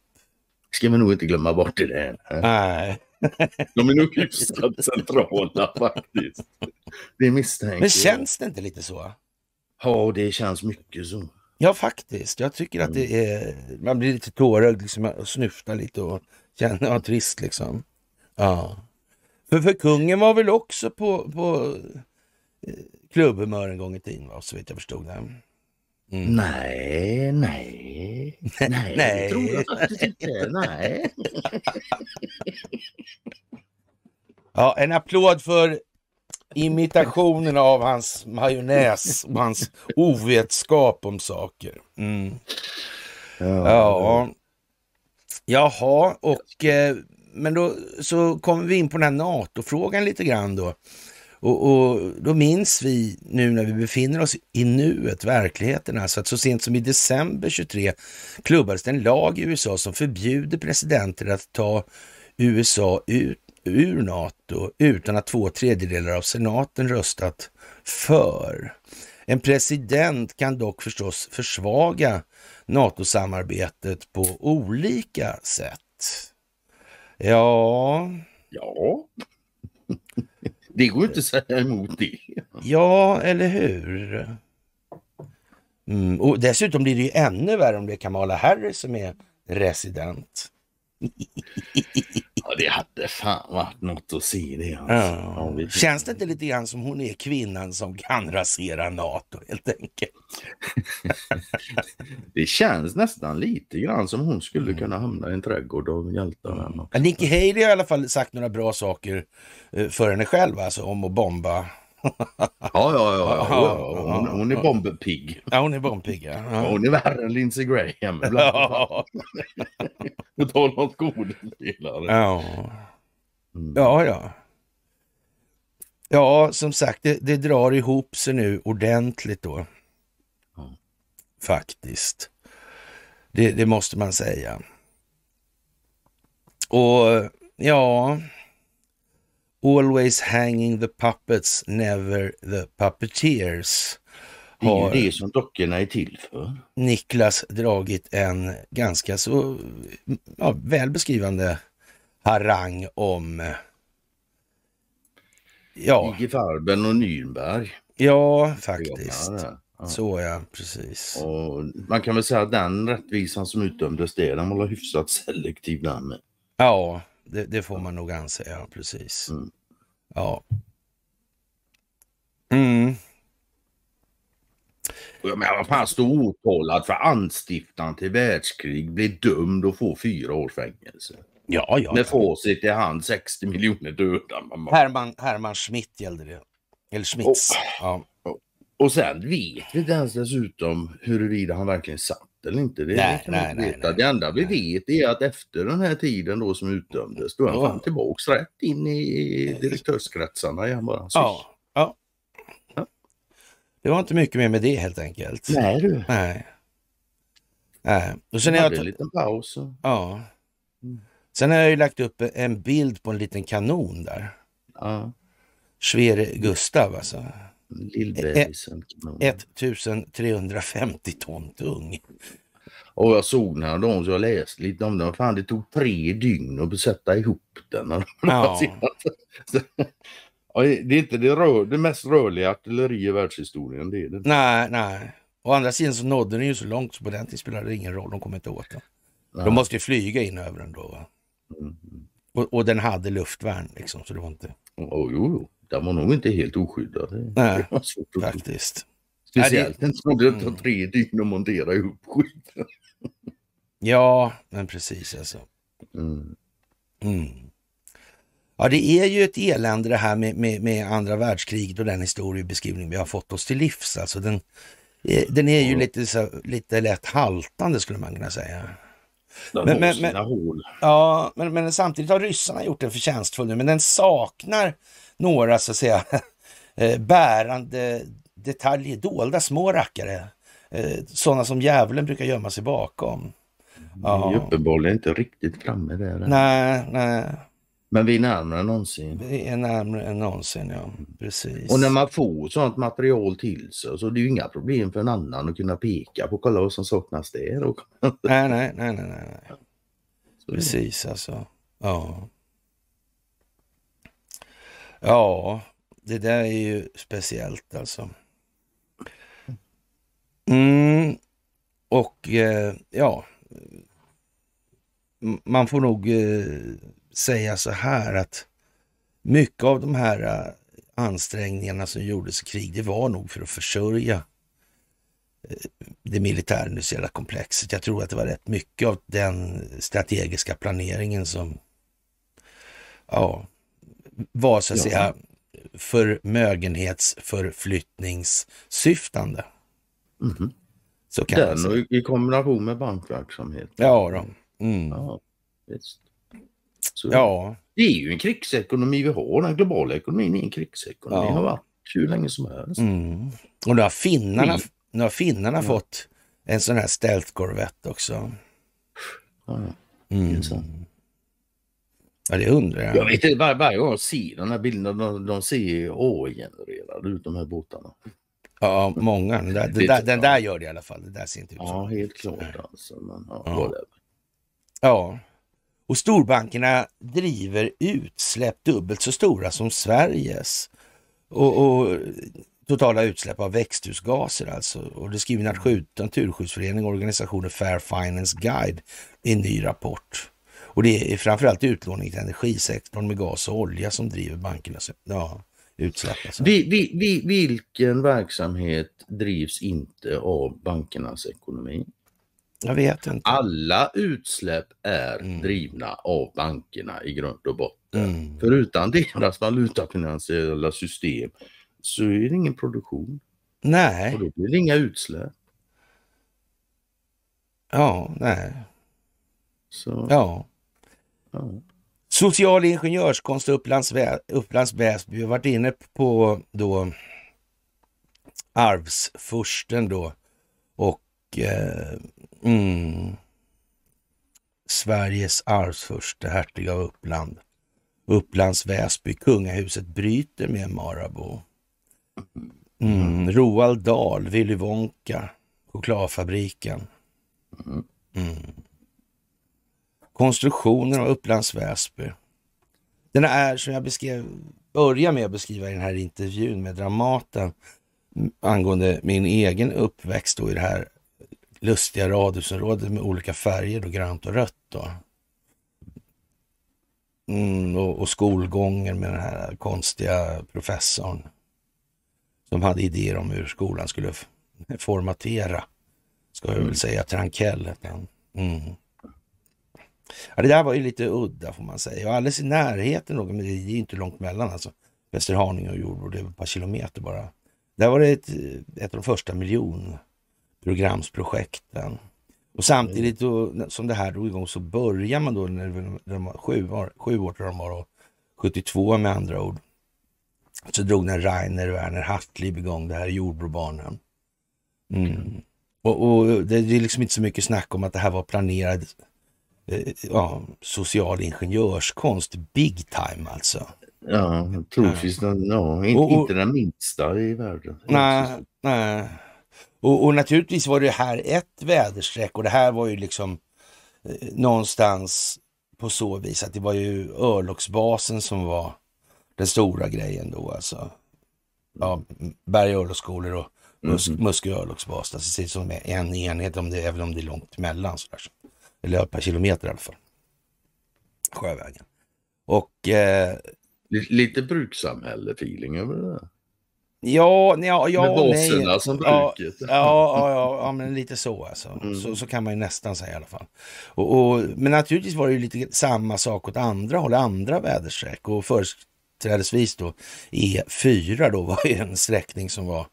ska vi nog inte glömma bort det där. Nej. De är nog hyfsat centrala faktiskt. Det misstänker Men känns det inte lite så? Ja, det känns mycket så. Ja, faktiskt. Jag tycker att det mm. är... Man blir lite tårögd liksom, och snyftar lite och känner ja, trist liksom. Ja. För, för kungen var väl också på, på eh, klubbhumör en gång i tiden, va? så vitt jag förstod det. Mm. Nej, nej, nej, nej. det tror jag faktiskt inte. Nej. ja, en applåd för imitationen av hans majonnäs och hans ovetskap om saker. Mm. Ja. ja. Jaha, och eh, men då så kommer vi in på den här NATO-frågan lite grann då. Och, och, då minns vi nu när vi befinner oss i nuet, verkligheten alltså, att så sent som i december 23 klubbades det en lag i USA som förbjuder presidenter att ta USA ut ur NATO utan att två tredjedelar av senaten röstat för. En president kan dock förstås försvaga NATO-samarbetet på olika sätt. Ja... Ja. Det går inte att säga emot det. Ja, eller hur? Mm, och dessutom blir det ju ännu värre om det är Kamala Harris som är resident. ja, det hade fan varit något att se det. Alltså. Ja. Känns det inte lite grann som hon är kvinnan som kan rasera NATO helt enkelt? det känns nästan lite grann som hon skulle kunna hamna i en trädgård av hjältar. Mm. Nikki Haley har i alla fall sagt några bra saker eh, för henne själv, alltså om att bomba ja, ja, ja. ja. Hon, hon är bombpigg. Ja, hon är bombpigg. Ja. Hon är värre än Lindsey Graham. På tal om skådespelare. Ja. Mm. ja, ja. Ja, som sagt, det, det, drar ihop sig nu ordentligt då. Faktiskt. Det, det måste man säga. Och ja, Always hanging the puppets, never the puppeteers. Det är ju det som dockorna är till för. Niklas dragit en ganska så ja, väl beskrivande harang om ja. Iggy Farben och Nürnberg. Ja, faktiskt. Ja. Så ja, precis. Och man kan väl säga att den rättvisan som utdömdes där, den var hyfsat selektiv den med. Ja, det, det, får man nog anse, ja precis. Mm. Ja. Mm. Jag menar, vad fan står åtalad för anstiftan till världskrig, blir dömd och får fyra års fängelse. Ja, ja. Med facit i hand, 60 miljoner döda. Herman, Herman Schmidt gällde det. Eller Schmitz. Och, ja. och, och sen vet vi inte ens dessutom huruvida han verkligen satt eller inte. Det, nej, kan nej, nej, nej, Det enda vi vet är att efter den här tiden då som utdömdes, då är han ja. tillbaks rätt in i direktörskretsarna igen bara. Ja, ja. ja. Det var inte mycket mer med det helt enkelt. Nej du. Nej. Nej. Och sen har jag en liten paus. Och... Ja. Mm. Sen har jag ju lagt upp en bild på en liten kanon där. Ja. Svere Gustav alltså. Lillbebisen. 1350 ton tung. Och jag såg när de, så jag läste lite om det, fan det tog tre dygn att sätta ihop den. Ja. det är inte det, rör, det mest rörliga artilleri i världshistorien. Det är det. Nej, nej. Å andra sidan så nådde den ju så långt så på den tiden spelade det ingen roll. De kom inte åt den. De måste ju flyga in över den då. Mm. Och, och, den hade luftvärn liksom, så det var inte... Oh, jo, jo den var nog inte helt oskyddad. Nej, faktiskt. Speciellt inte som det tar tre dygn att montera ihop skiten. Ja, men precis alltså. Mm. Mm. Ja, det är ju ett elände det här med, med, med andra världskriget och den historiebeskrivning vi har fått oss till livs. Alltså den, den är ju lite, så, lite lätt haltande skulle man kunna säga. Den men, men, men, hål. Ja, men, men samtidigt har ryssarna gjort en förtjänstfull nu, men den saknar några så att säga eh, bärande detaljer, dolda små rackare. Eh, sådana som djävulen brukar gömma sig bakom. Ja. Är uppenbarligen inte riktigt framme där. Nej, nej. Men vi är närmare än någonsin. Vi är närmare än någonsin, ja. Precis. Och när man får sådant material till sig så är det ju inga problem för en annan att kunna peka på kolla vad som saknas där. Och... nej, nej, nej, nej, nej. Precis alltså. Ja. Ja, det där är ju speciellt alltså. Mm. Och eh, ja, man får nog eh, säga så här att mycket av de här eh, ansträngningarna som gjordes i krig, det var nog för att försörja eh, det militärindustriella komplexet. Jag tror att det var rätt mycket av den strategiska planeringen som ja, var så att ja. säga förmögenhetsförflyttningssyftande. Mm -hmm. Så kan den och i kombination med bankverksamhet. Ja, då. Mm. ja visst. Så ja. Det är ju en krigsekonomi vi har. Den globala ekonomin är en krigsekonomi. Ja. har varit hur länge som helst. Mm. Och nu har finnarna, nu har finnarna ja. fått en sån här stealth-korvett också. Ja, mm. Ja, det undrar jag. Jag vet inte, varje, varje gång jag ser den här bilden, de, de ser AI-genererade ut de här båtarna. Ja, många. Den där, den, där, den där gör det i alla fall. Det där ser inte ut. Ja, helt klart alltså. Men, ja, ja. ja. Och storbankerna driver utsläpp dubbelt så stora som Sveriges. Och, och totala utsläpp av växthusgaser alltså. Och det skriver Naturskyddsföreningen och organisationen Fair Finance Guide i en ny rapport. Och det är framförallt utlåning till energisektorn med gas och olja som driver bankernas ja, utsläpp. Alltså. Vi, vi, vi, vilken verksamhet drivs inte av bankernas ekonomi? Jag vet inte. Alla utsläpp är mm. drivna av bankerna i grund och botten. Mm. För utan deras valutafinansiella system så är det ingen produktion. Nej. Och då blir det inga utsläpp. Ja, nej. Så. Ja. Social ingenjörskonst Upplands, Upplands Väsby. Vi har varit inne på då arvsfursten då och eh, Mm. Sveriges arvsförste hertig av Uppland. Upplands Väsby, kungahuset bryter med Marabou. Mm. Roald Dahl, Willy Wonka, chokladfabriken. Mm. Konstruktionen av Upplands Väsby. Den är som jag beskrev, börjar med att beskriva i den här intervjun med Dramaten angående min egen uppväxt då i det här lustiga radhusområden med olika färger, då, grönt och rött. Då. Mm, och, och, skolgången med den här konstiga professorn som hade idéer om hur skolan skulle formatera, ska jag väl mm. säga, Trankell mm. Ja, det där var ju lite udda får man säga. Och alldeles i närheten, men det är ju inte långt mellan alltså. Västerhaninge och Jordbro, det är ett par kilometer bara. Där var det ett, ett av de första miljonprogramsprojekten. Och samtidigt då, som det här drog igång så börjar man då när de var sju år, sju år tror de var, 72 med andra ord. Så drog den Rainer Werner Hartlieb igång det här jordbrobanan. Mm. Och, och, det är liksom inte så mycket snack om att det här var planerat ja, social ingenjörskonst, big time alltså. Ja, troligtvis ja. ja, inte, och, och, inte den minsta i världen. Nej, nej. Och, och, naturligtvis var det här ett väderstreck och det här var ju liksom eh, någonstans på så vis att det var ju örlogsbasen som var den stora grejen då alltså. Ja, Berga örlogsskolor och Musk, mm. Muskö örlogsbas. Alltså, som en enhet, om det, även om det är långt emellan. Så där. Eller per kilometer i alla fall. Sjövägen. Och... Eh, lite brukssamhälle-feeling över det där. Ja, ja, ja Med baserna som bruket. Ja, ja, ja, ja, men lite så alltså. Mm. Så, så kan man ju nästan säga i alla fall. Och, och, men naturligtvis var det ju lite samma sak åt andra håll, andra väderstreck. Och företrädesvis då E4 då var ju en sträckning som var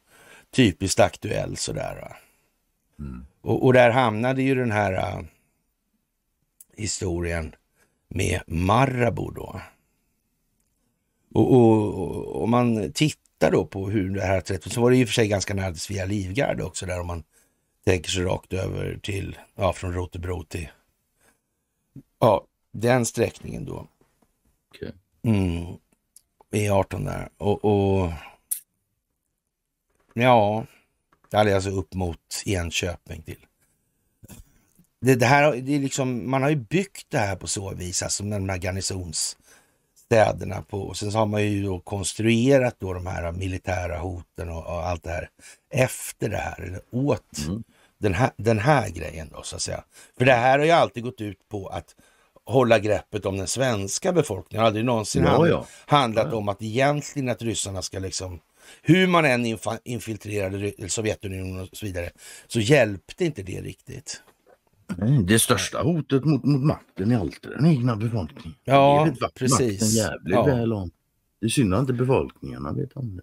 typiskt aktuell sådär. Mm. Och, och där hamnade ju den här uh, historien med Marabou då. Och, om man tittar då på hur det här träffades så var det och för sig ganska nära till Svea Livgarde också där om man tänker sig rakt över till, ja från Rotebro till, ja den sträckningen då. Okay. Mm, E18 där och, och ja, alltså upp mot Enköping till. Det, det här, det är liksom, man har ju byggt det här på så vis, alltså de här garnisonsstäderna på, och sen så har man ju då konstruerat då de här militära hoten och, och allt det här efter det här, eller åt mm. den, här, den här grejen då så att säga. För det här har ju alltid gått ut på att hålla greppet om den svenska befolkningen. Det har aldrig någonsin ja, handlat, ja. handlat ja. om att egentligen att ryssarna ska liksom hur man än infiltrerade Sovjetunionen och så vidare, så hjälpte inte det riktigt. Det största hotet mot, mot makten är alltid den egna befolkningen. Ja, det precis. Makten jävligt ja. väl om. Synd att inte befolkningarna vet om det.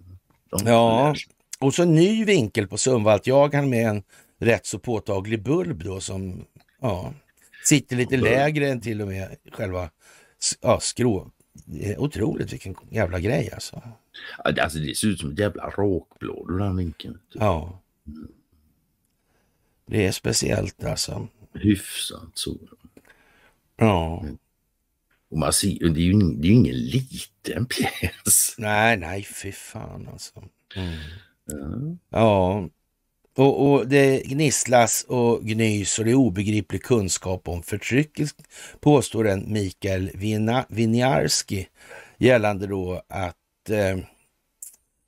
De ja, och så en ny vinkel på Sundvalt. Jag han med en rätt så påtaglig bulb då som ja, sitter lite lägre än till och med själva ja, skrå. Otroligt vilken jävla grej alltså. Alltså det ser ut som ett jävla råkblad den vinkeln. Typ. Ja. Det är speciellt alltså. Hyfsat så. Ja. Och man ser, det är ju det är ingen liten pjäs. Nej, nej, fy fan alltså. Mm. Ja. ja. Och, och, det gnisslas och gnys och det är obegriplig kunskap om förtryck, påstår en Mikael Winiarski gällande då att eh,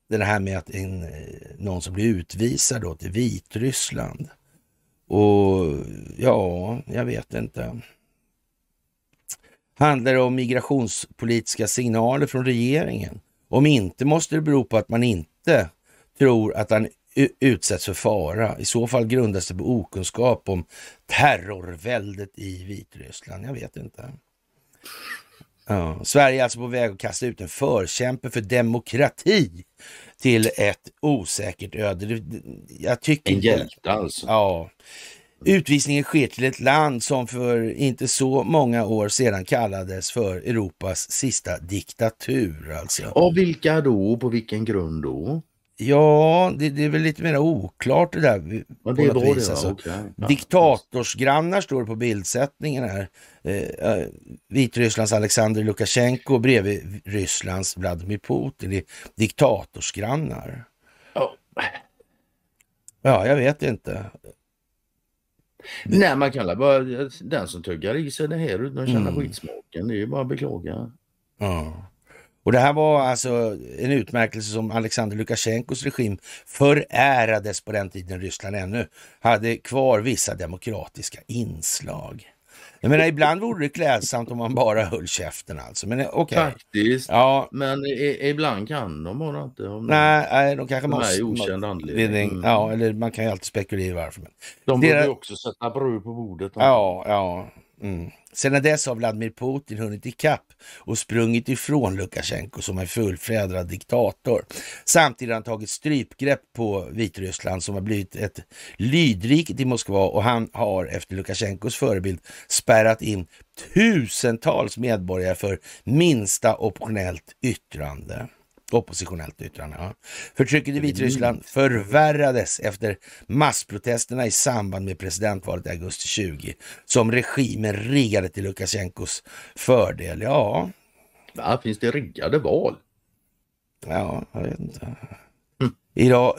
det här med att en, eh, någon som blir utvisad då till Vitryssland. Och ja, jag vet inte. Handlar det om migrationspolitiska signaler från regeringen? Om inte måste det bero på att man inte tror att han utsätts för fara. I så fall grundas det på okunskap om terrorväldet i Vitryssland. Jag vet inte. Ja, Sverige är alltså på väg att kasta ut en förkämpe för demokrati till ett osäkert öde. Jag tycker en hjälte alltså. Ja. Utvisningen sker till ett land som för inte så många år sedan kallades för Europas sista diktatur. Alltså. Och vilka då? På vilken grund då? Ja, det, det, är väl lite mer oklart det där. Ja, det var vis, det, alltså. okay. ja. Diktatorsgrannar står det på bildsättningen här. Eh, Vitrysslands Alexander Lukasjenko bredvid Rysslands Vladimir Putin. Det är diktatorsgrannar. Oh. Ja, jag vet inte. Nej, man kan bara den som tuggar i sig det här utan att känna mm. skitsmaken. Det är ju bara att beklaga. Ja. Och det här var alltså en utmärkelse som Alexander Lukasjenkos regim förärades på den tiden Ryssland ännu hade kvar vissa demokratiska inslag. Jag menar, ibland vore det klädsamt om man bara höll käften alltså. Men okej. Okay. Faktiskt. Ja. Men i, ibland kan de bara inte. Om nej, nej, de kanske måste. okänd anledning. Mm. Ja, eller man kan ju alltid spekulera varför. Men de borde ju också sätta bröd på bordet. Ja, ja. Mm. Sedan dess har Vladimir Putin hunnit ikapp och sprungit ifrån Lukasjenko som en fullfjädrad diktator. Samtidigt har han tagit strypgrepp på Vitryssland som har blivit ett lydrike i Moskva och han har efter Lukasjenkos förebild spärrat in tusentals medborgare för minsta optionellt yttrande. Oppositionellt yttrande. Ja. Förtrycket i Vitryssland förvärrades efter massprotesterna i samband med presidentvalet i augusti 20 som regimen riggade till Lukasjenkos fördel. Ja. Va, finns det riggade val? Ja, jag vet inte. Idag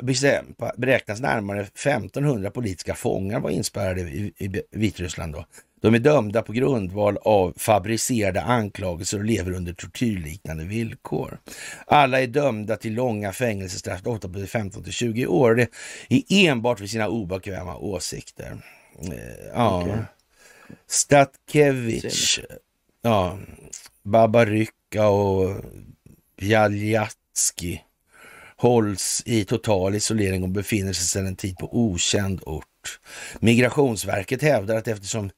beräknas närmare 1500 politiska fångar vara inspärrade i, i Vitryssland. Då. De är dömda på grundval av fabricerade anklagelser och lever under tortyrliknande villkor. Alla är dömda till långa fängelsestraff, ofta på 15 till 20 år. Det är enbart för sina obekväma åsikter. Eh, ja. Okay. Statkevich, ja, Babaryka och Bjaljatski hålls i total isolering och befinner sig sedan en tid på okänd ort. Migrationsverket hävdar att eftersom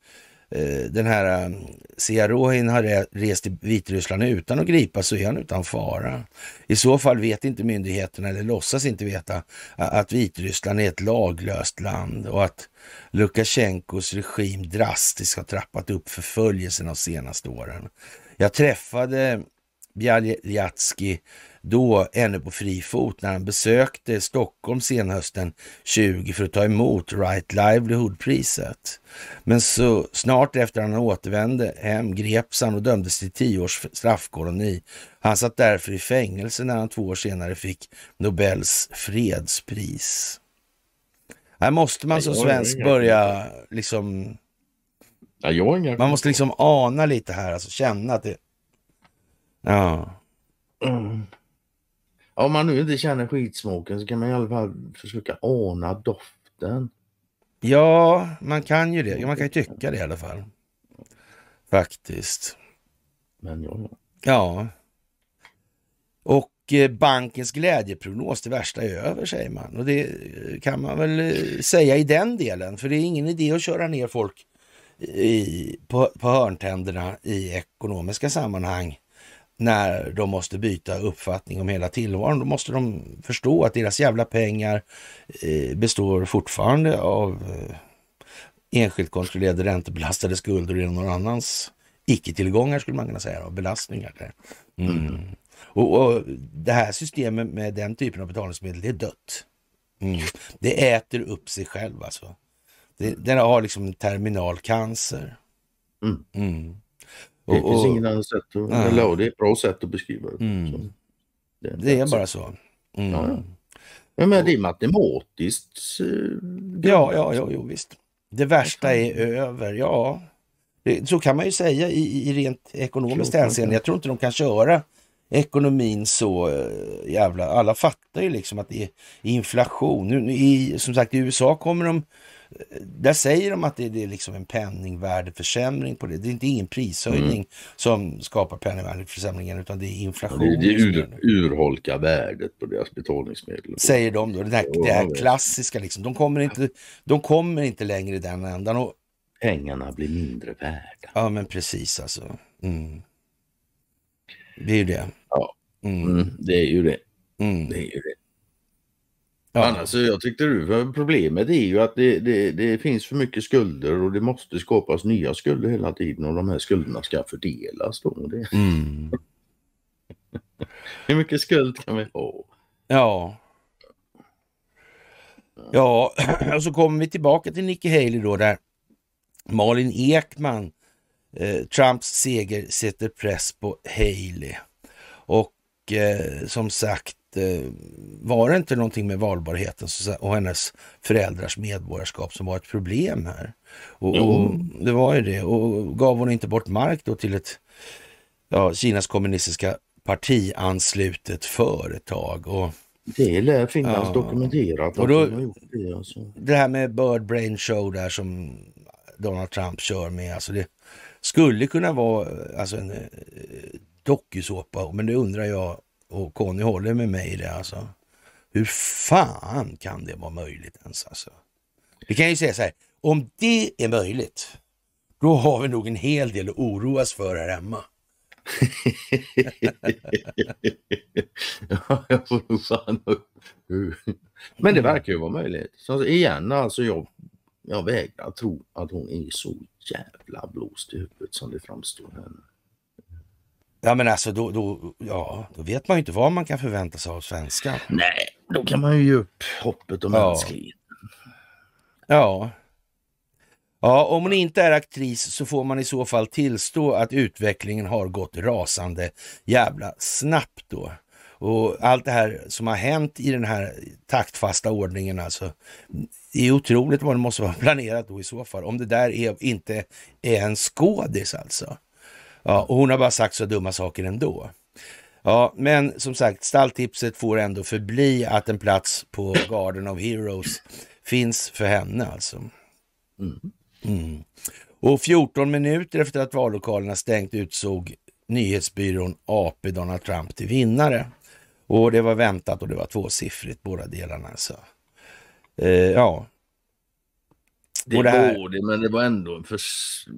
eh, den här mm, Siarohin har rest till Vitryssland utan att gripa så är han utan fara. I så fall vet inte myndigheterna, eller låtsas inte veta, att Vitryssland är ett laglöst land och att Lukasjenkos regim drastiskt har trappat upp förföljelsen de senaste åren. Jag träffade Bjaljatski då ännu på fri fot när han besökte Stockholm senhösten 20 för att ta emot Right Livelihood-priset. Men så snart efter han återvände hem greps han och dömdes till tio års straffkoloni. Han satt därför i fängelse när han två år senare fick Nobels fredspris. Här måste man som svensk börja liksom... man måste liksom ana lite här, alltså känna att det... Ja. Om man nu inte känner skitsmaken så kan man i alla fall försöka ana doften. Ja, man kan ju det. Man kan ju tycka det i alla fall. Faktiskt. Men ja. Ja. Och eh, bankens glädjeprognos, det värsta är över, säger man. Och det kan man väl eh, säga i den delen. För det är ingen idé att köra ner folk i, på, på hörntänderna i ekonomiska sammanhang när de måste byta uppfattning om hela tillvaron. Då måste de förstå att deras jävla pengar eh, består fortfarande av eh, enskilt kontrollerade räntebelastade skulder i någon annans icke-tillgångar skulle man kunna säga, och belastningar. Mm. Mm. Och, och, Det här systemet med den typen av betalningsmedel, det är dött. Mm. Det äter upp sig själv alltså. Det, den har liksom terminalcancer. Mm. Mm. Det finns ingen annan sätt att, eller, det är ett bra sätt att beskriva det. Mm. det, är, det är bara så. Mm. Ja, ja. Men det är matematiskt. Eh, ja, ja, ja, jo, visst. Det värsta är över, ja. Det, så kan man ju säga i, i rent ekonomiskt hänseende. Jag tror inte de kan köra ekonomin så uh, jävla... Alla fattar ju liksom att det är inflation. Nu, i, som sagt, i USA kommer de där säger de att det, är liksom en penningvärdeförsämring på det. Det är inte ingen prishöjning mm. som skapar penningvärdeförsämringen utan det är inflation. Det, det ur, urholkar värdet på deras betalningsmedel. Säger de då. Det här, det här klassiska liksom. De kommer, inte, de kommer inte längre i den ändan. Och, Pengarna blir mindre värda. Ja men precis alltså. Mm. Det är ju det. Ja, mm. mm det är ju det. Mm. Det är ju det. Ja. Annars, jag tyckte du, problemet är ju att det, det, det, finns för mycket skulder och det måste skapas nya skulder hela tiden och de här skulderna ska fördelas. Då. Det... Mm. Hur mycket skuld kan vi ha? Ja. Ja, och så kommer vi tillbaka till Nikki Haley då där Malin Ekman, eh, Trumps seger sätter press på Haley. Och eh, som sagt var det inte någonting med valbarheten och hennes föräldrars medborgarskap som var ett problem här? Och, och, Det var ju det. Och gav hon inte bort mark då till ett ja, Kinas kommunistiska partianslutet företag? Och, det lär finnas ja. dokumenterat. Och då, det, alltså. det här med Bird Brain Show där som Donald Trump kör med. Alltså det skulle kunna vara alltså en eh, dokusåpa, men det undrar jag och Conny håller med mig i det alltså. Hur fan kan det vara möjligt ens alltså? Vi kan ju säga så här, om det är möjligt, då har vi nog en hel del att oroas för här hemma. ja, jag får nog fan Men det verkar ju vara möjligt. Så igen, alltså jag, jag vägrar tro att hon är så jävla blåst i huvudet som det framstår här. Ja men alltså då, då, ja, då vet man ju inte vad man kan förvänta sig av svenskar. Nej, då kan man ju ge upp hoppet om ja. mänskligheten. Ja. Ja, om hon inte är aktris så får man i så fall tillstå att utvecklingen har gått rasande jävla snabbt då. Och allt det här som har hänt i den här taktfasta ordningen alltså. Det är otroligt vad det måste vara planerat då i så fall. Om det där är, inte är en skådis alltså. Ja, och hon har bara sagt så dumma saker ändå. Ja, men som sagt, stalltipset får ändå förbli att en plats på Garden of Heroes finns för henne alltså. Mm. Mm. Och 14 minuter efter att vallokalerna stängt utsåg nyhetsbyrån AP Donald Trump till vinnare. Och det var väntat och det var tvåsiffrigt båda delarna. Så. Eh, ja. Det, det här... det, men det var ändå, för,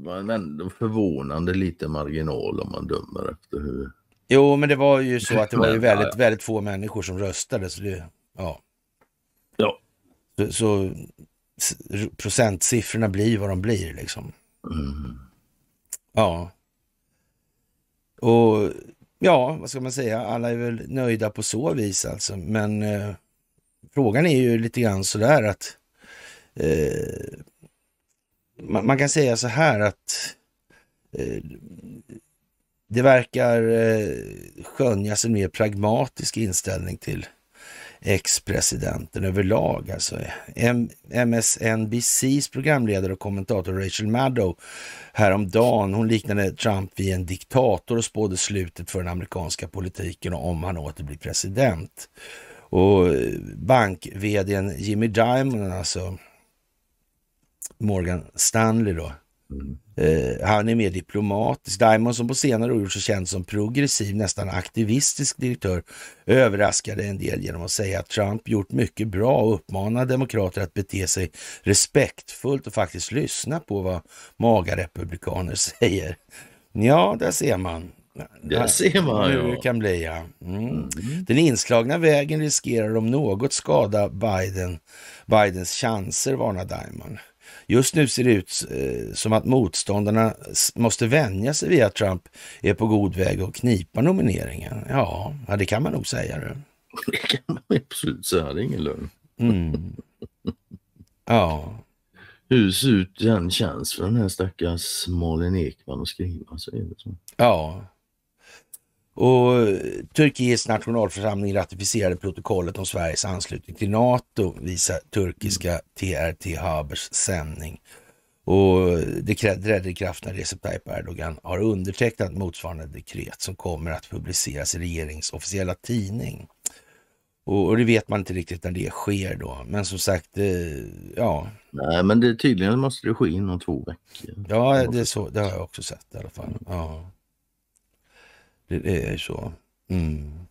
var ändå förvånande lite marginal om man dömer efter hur... Jo, men det var ju så att det var ju väldigt, väldigt få människor som röstade. Så det, ja. Ja. Så, så procentsiffrorna blir vad de blir liksom. Mm. Ja. Och ja, vad ska man säga? Alla är väl nöjda på så vis alltså. Men eh, frågan är ju lite grann sådär att eh, man, man, kan säga så här att eh, det verkar eh, skönjas en mer pragmatisk inställning till ex-presidenten överlag. Alltså. MSNBCs programledare och kommentator Rachel Maddow häromdagen, hon liknade Trump vid en diktator och spådde slutet för den amerikanska politiken om han åter blir president. Och eh, bank Jimmy Diamond, alltså Morgan Stanley då, mm. eh, han är mer diplomatisk. Diamond som på senare år gjort sig känd som progressiv, nästan aktivistisk direktör, överraskade en del genom att säga att Trump gjort mycket bra och uppmanar demokrater att bete sig respektfullt och faktiskt lyssna på vad maga republikaner säger. Ja, där ser man. Det ser man Hur det kan bli, ja. Mm. Mm. Den inslagna vägen riskerar om något skada Biden, Bidens chanser, varnar Diamond. Just nu ser det ut eh, som att motståndarna måste vänja sig vid att Trump är på god väg att knipa nomineringen. Ja, det kan man nog säga. Det, det kan man absolut säga, det är ingen lögn. Mm. Ja. Hur ser ut den känns för den här stackars Malin Ekman att skriva så är det så. Ja. Och Turkiets nationalförsamling ratificerade protokollet om Sveriges anslutning till NATO, visar turkiska TRT Habers sändning. Och det trädde i kraft när Recep Tayyip Erdogan har undertecknat motsvarande dekret som kommer att publiceras i regeringens officiella tidning. Och, och det vet man inte riktigt när det sker då. Men som sagt, eh, ja. Nej, men det, tydligen måste det ske inom två veckor. Ja, det, så, det har jag också sett i alla fall. Ja. Det är så. Mm.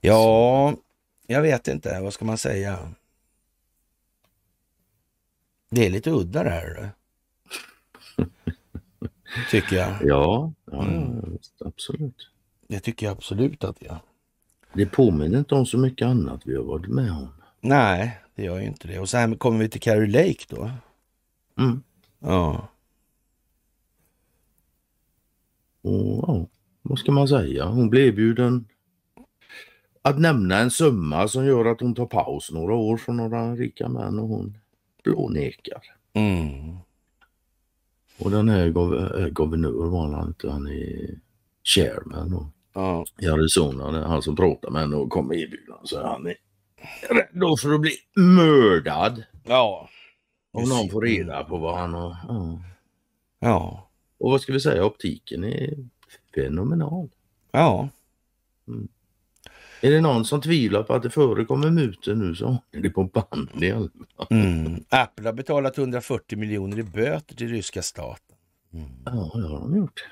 Ja, jag vet inte. Vad ska man säga? Det är lite udda det här. Tycker jag. Ja, ja mm. absolut. Det tycker jag absolut att jag. Det påminner inte om så mycket annat vi har varit med om. Nej, det gör ju inte det. Och sen kommer vi till Carrie Lake då. Mm. Ja. Och, ja, vad ska man säga? Hon blev erbjuden att nämna en summa som gör att hon tar paus några år från några rika män och hon blånekar. Mm. Och den här äh, guvernör var han inte, han är chairman och ja. i Arizona, han som pratar med henne och kommer erbjudande så han är rädd för att bli mördad. Ja. Om någon får reda på vad han har. Ja. ja. Och vad ska vi säga, optiken är fenomenal. Ja. Mm. Är det någon som tvivlar på att det förekommer mutor nu så är det på band i alla fall. Mm. Apple har betalat 140 miljoner i böter till ryska staten. Mm. Ja, det har de gjort.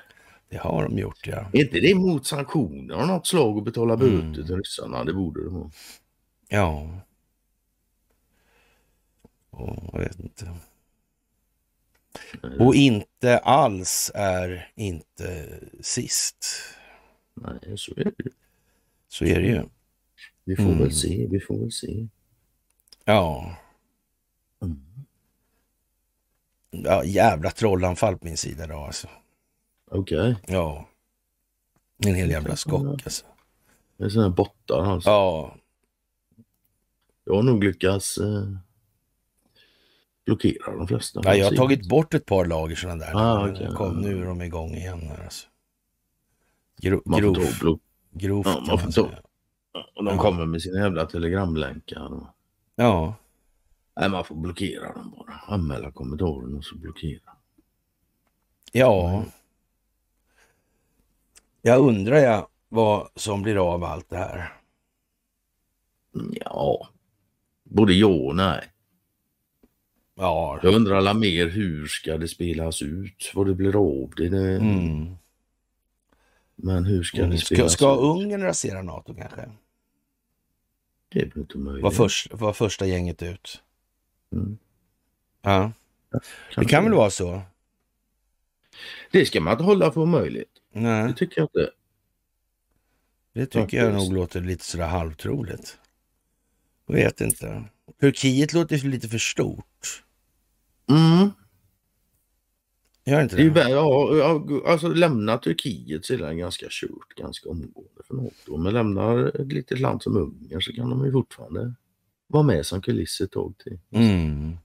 Det har de gjort, ja. Är inte det mot sanktioner av något slag att betala böter mm. till ryssarna? Det borde det vara. Ja. Oh, jag vet inte. Och inte alls är inte sist. Nej, så är det Så är det ju. Vi får mm. väl se, vi får väl se. Ja. Mm. Ja, jävla trollanfall på min sida då alltså. Okej. Okay. Ja. En hel jävla skock alltså. Det är sådana bottar alltså? Ja. Jag har nog lyckats eh, blockerar de flesta. Ja, jag har tagit bort ett par lager sådana där. Ah, okay. Kom, nu är de igång igen. Här, alltså. Gro man grov, ta grovt ja, man får ta. Och de kommer med sina jävla telegramlänkar. Ja. Nej, man får blockera dem bara. Anmäla kommentaren och så blockera. Ja. Jag undrar jag vad som blir av allt det här. Ja, både ja och nej. Ja. Jag undrar alla mer hur ska det spelas ut? Vad det blir av det? det... Mm. Men hur ska mm. det spelas? Ska, ska Ungern rasera NATO kanske? Det är inte möjligt. Var, först, var första gänget ut. Mm. Ja. ja det kan väl vara så. Det ska man inte hålla för möjligt. Nej. Det tycker jag inte. Det tycker Faktiskt. jag nog låter lite sådär halvtroligt. Jag vet inte. Turkiet låter lite för stort. Mm. Gör inte det? det ja, alltså lämna Turkiet så är det ganska kört ganska omgående för NATO. Men lämnar ett litet land som Ungern så kan de ju fortfarande vara med som kuliss ett tag till. Mm.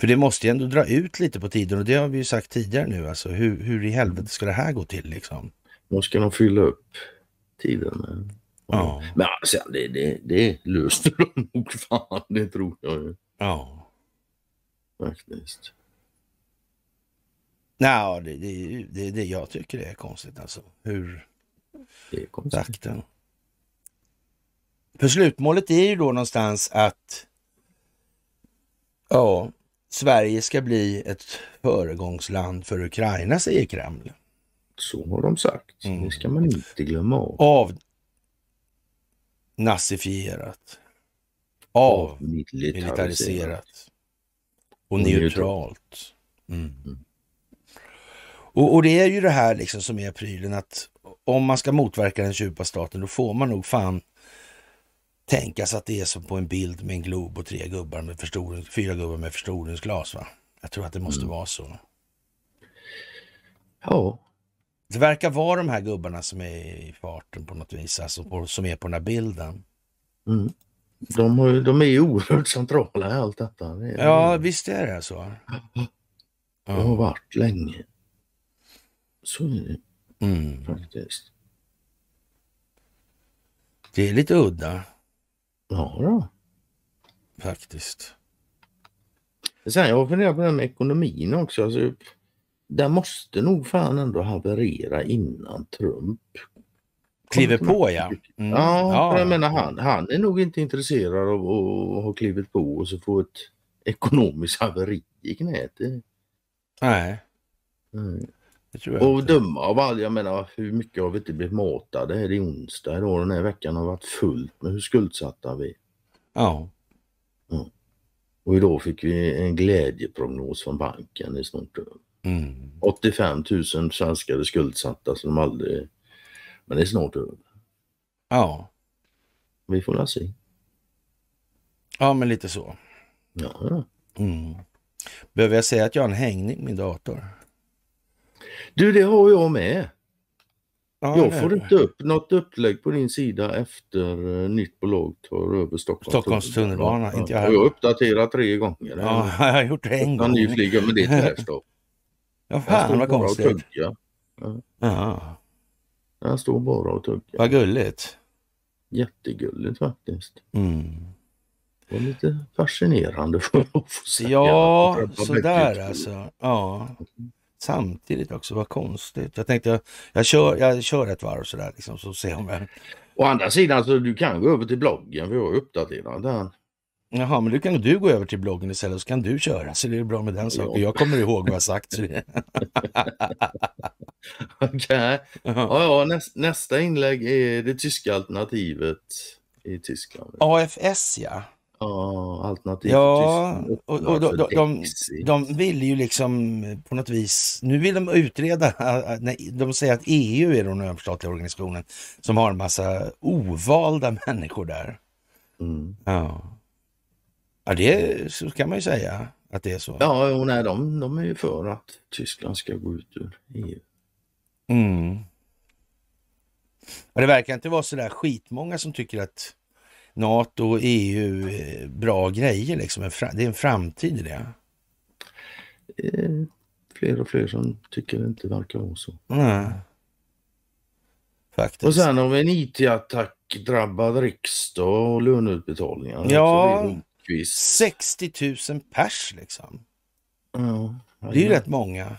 För det måste ju ändå dra ut lite på tiden och det har vi ju sagt tidigare nu. Alltså hur, hur i helvete ska det här gå till liksom? Då ska de fylla upp tiden med. Ja. Men alltså, det, det, det löste de nog fan, det tror jag ju. Ja. Faktiskt. Nej, det, det, det, det jag tycker det är konstigt alltså. Hur det är konstigt. takten. För slutmålet är ju då någonstans att ja, Sverige ska bli ett föregångsland för Ukraina, säger Kreml. Så har de sagt. Mm. Det ska man inte glömma av. Av nazifierat. Avmilitariserat. Och neutralt. Mm. Mm. Och, och, det är ju det här liksom som är prylen att om man ska motverka den djupa staten då får man nog fan tänka sig att det är som på en bild med en glob och tre gubbar med förstoring, fyra gubbar med förstoringsglas. Va? Jag tror att det måste mm. vara så. Ja. Det verkar vara de här gubbarna som är i farten på något vis, alltså på, som är på den här bilden. Mm. De, de är ju oerhört centrala i allt detta. Det är, ja, visst är det så. Det har varit länge. Så är det mm. faktiskt. Det är lite udda. Ja då. Faktiskt. Sen jag funderar på det här med ekonomin också. Alltså, där måste nog fan ändå haverera innan Trump kliver på ja. Mm. Ja, ja. jag menar han, han är nog inte intresserad av att ha klivit på och så få ett ekonomiskt haveri i knät. Nej. Mm. och döma av all, jag menar hur mycket har vi inte blivit matade? Är det onsdag idag? Den här veckan har varit fullt med hur skuldsatta vi Ja. ja. Och idag fick vi en glädjeprognos från banken i snart mm. 85 000 svenskar är skuldsatta som de aldrig men det är snart över. Ja. Vi får väl se. Ja, men lite så. Ja. Mm. Behöver jag säga att jag har en hängning i min dator? Du, det har jag med. Ja, jag får inte upp något upplägg på din sida efter uh, nytt bolag tar över Stockholms, Stockholms tunnelbana. Ja, inte jag, jag har uppdaterat tre gånger. Ja, jag har gjort det en gång. Ny flyga, men det är tvärstopp. ja, fan vad konstigt. Ja. Han står bara och tuggar. Vad gulligt. Jättegulligt faktiskt. Mm. Var lite fascinerande för att få säga. Ja, sådär alltså. Ja. Samtidigt också, vad konstigt. Jag tänkte jag, jag, kör, jag kör ett varv sådär liksom, så ser om jag... Å andra sidan så du kan gå över till bloggen, vi har uppdaterat den. Jaha, men då kan du gå över till bloggen istället så kan du köra. Så det är bra med den saken. Ja. Jag kommer ihåg vad jag sagt. Okej. Okay. Ja, ja, näst, nästa inlägg är det tyska alternativet i Tyskland. AFS ja. Ja, alternativ Ja, och, och de, de, de, de vill ju liksom på något vis, nu vill de utreda, de säger att EU är den överstatliga organisationen som har en massa ovalda människor där. Mm. Ja. Ja, det så kan man ju säga att det är så. Ja, och nej, de, de är ju för att Tyskland ska gå ut ur EU. Mm. Och det verkar inte vara så där skitmånga som tycker att NATO och EU är bra grejer. Liksom. Det är en framtid i det. Eh, fler och fler som tycker det inte verkar vara så. Nej. Faktiskt. Och sen har vi en IT-attack drabbad riksdag och löneutbetalningar. Ja, 60 000 pers liksom. Ja, det är ju rätt många.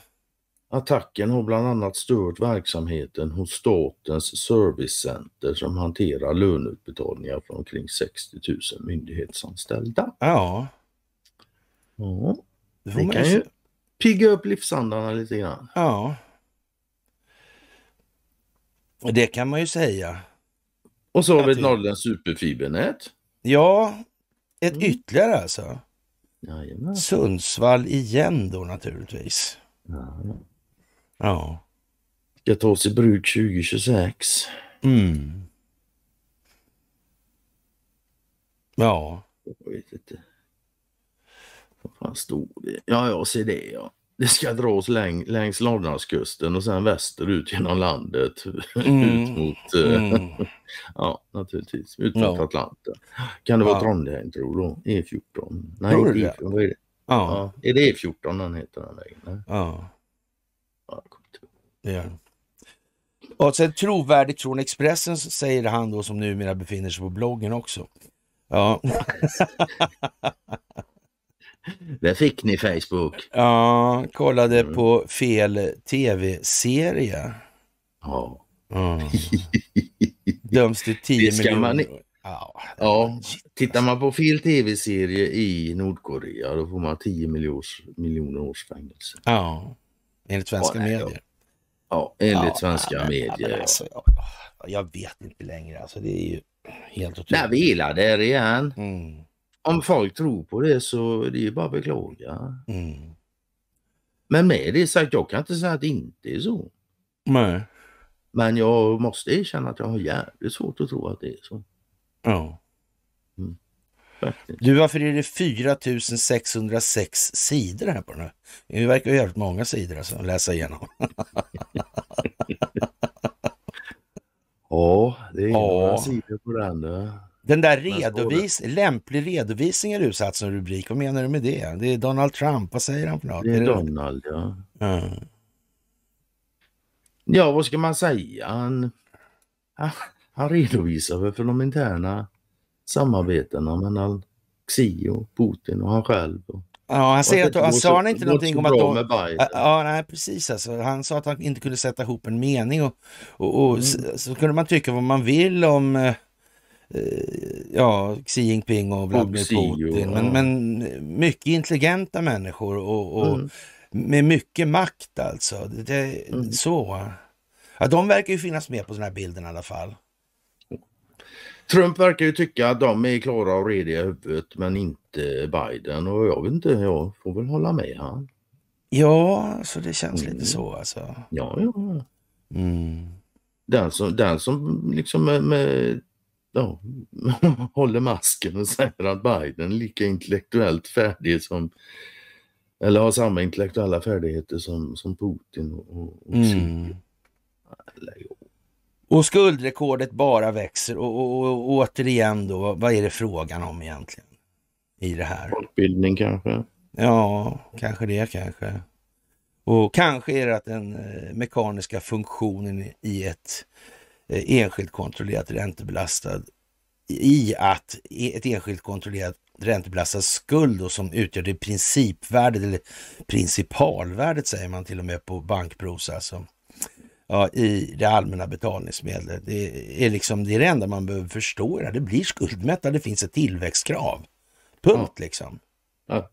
Attacken har bland annat stört verksamheten hos Statens servicecenter som hanterar löneutbetalningar från omkring 60 000 myndighetsanställda. Ja. Ja, det, det kan ju pigga upp livsandarna lite grann. Ja. Det kan man ju säga. Och så har vi ett Norrlands superfibernät. Ja, ett mm. ytterligare alltså. Jajamän. Sundsvall igen då naturligtvis. Ja. ja. Ska tas i bruk 2026. Mm. Ja. Jag vet inte. Vad fan stod det? Ja, jag ser det ja. Det ska dras läng längs Norrlandskusten och sen västerut genom landet. Mm. ut mot, eh, mm. ja naturligtvis, ut mot ja. Atlanten. Kan det vara ja. Trondheim tror du? E14? Nej, tror e 14, vad är det? Ja. ja. Är det E14 den heter den vägen? Ja. ja det Och sen trovärdigt från Expressen säger han då som numera befinner sig på bloggen också. Ja. Där fick ni Facebook. Ja, kollade mm. på fel tv-serie. Ja. Mm. Döms till 10 miljoner. Man... Ja, ja, tittar man på fel tv-serie i Nordkorea då får man 10 miljons, miljoner års fängelse. Ja, enligt svenska ja, medier. Ja, enligt ja, svenska men, medier. Men alltså, jag, jag, vet inte längre, alltså det är ju helt otroligt. Där vi där igen. Mm om folk tror på det så det är bara att beklaga. Mm. Men med det sagt, jag kan inte säga att det inte är så. Nej. Men jag måste erkänna att jag har jävligt svårt att tro att det är så. Ja. Mm. Du, varför är det 4606 sidor här på den här? Det verkar ju jävligt många sidor alltså, att läsa igenom. ja, det är ja. några sidor på den. Där. Den där redovis, lämplig redovisning är utsatt som rubrik. Vad menar du med det? Det är Donald Trump. Vad säger han för något? Det är, Donald, ja. Mm. Ja, vad ska man säga? Han, han redovisar väl för de interna samarbetena mellan Xi och Putin och han själv. Ja, han, säger att, han sa han inte någonting om att de... Ja, nej, precis alltså. Han sa att han inte kunde sätta ihop en mening och, och, och mm. så, så, kunde man tycka vad man vill om Eh, ja, Xi Jinping och Vladimir Putin. Men, men mycket intelligenta människor och, och mm. med mycket makt alltså. Det, mm. Så. Ja, de verkar ju finnas med på den här bilden i alla fall. Trump verkar ju tycka att de är klara och rediga i huvudet men inte Biden och jag vet inte, jag får väl hålla med han. Ja, så det känns mm. lite så alltså. Ja, ja. Mm. Den, som, den som liksom med, med ja, håller masken och säger att Biden är lika intellektuellt färdig som eller har samma intellektuella färdigheter som, som Putin och, och mm. Och skuldrekordet bara växer och, och, och, återigen då, vad är det frågan om egentligen i det här? Folkbildning kanske? Ja, kanske det kanske. Och kanske är det att den eh, mekaniska funktionen i ett enskilt kontrollerat räntebelastad i att ett enskilt kontrollerat räntebelastad skuld då, som utgör det principvärdet eller principalvärdet säger man till och med på bankprosa alltså. Ja, i det allmänna betalningsmedlet. Det är liksom det, är det enda man behöver förstå. Det blir skuldmättad, det finns ett tillväxtkrav. Punkt ja. liksom. Ja.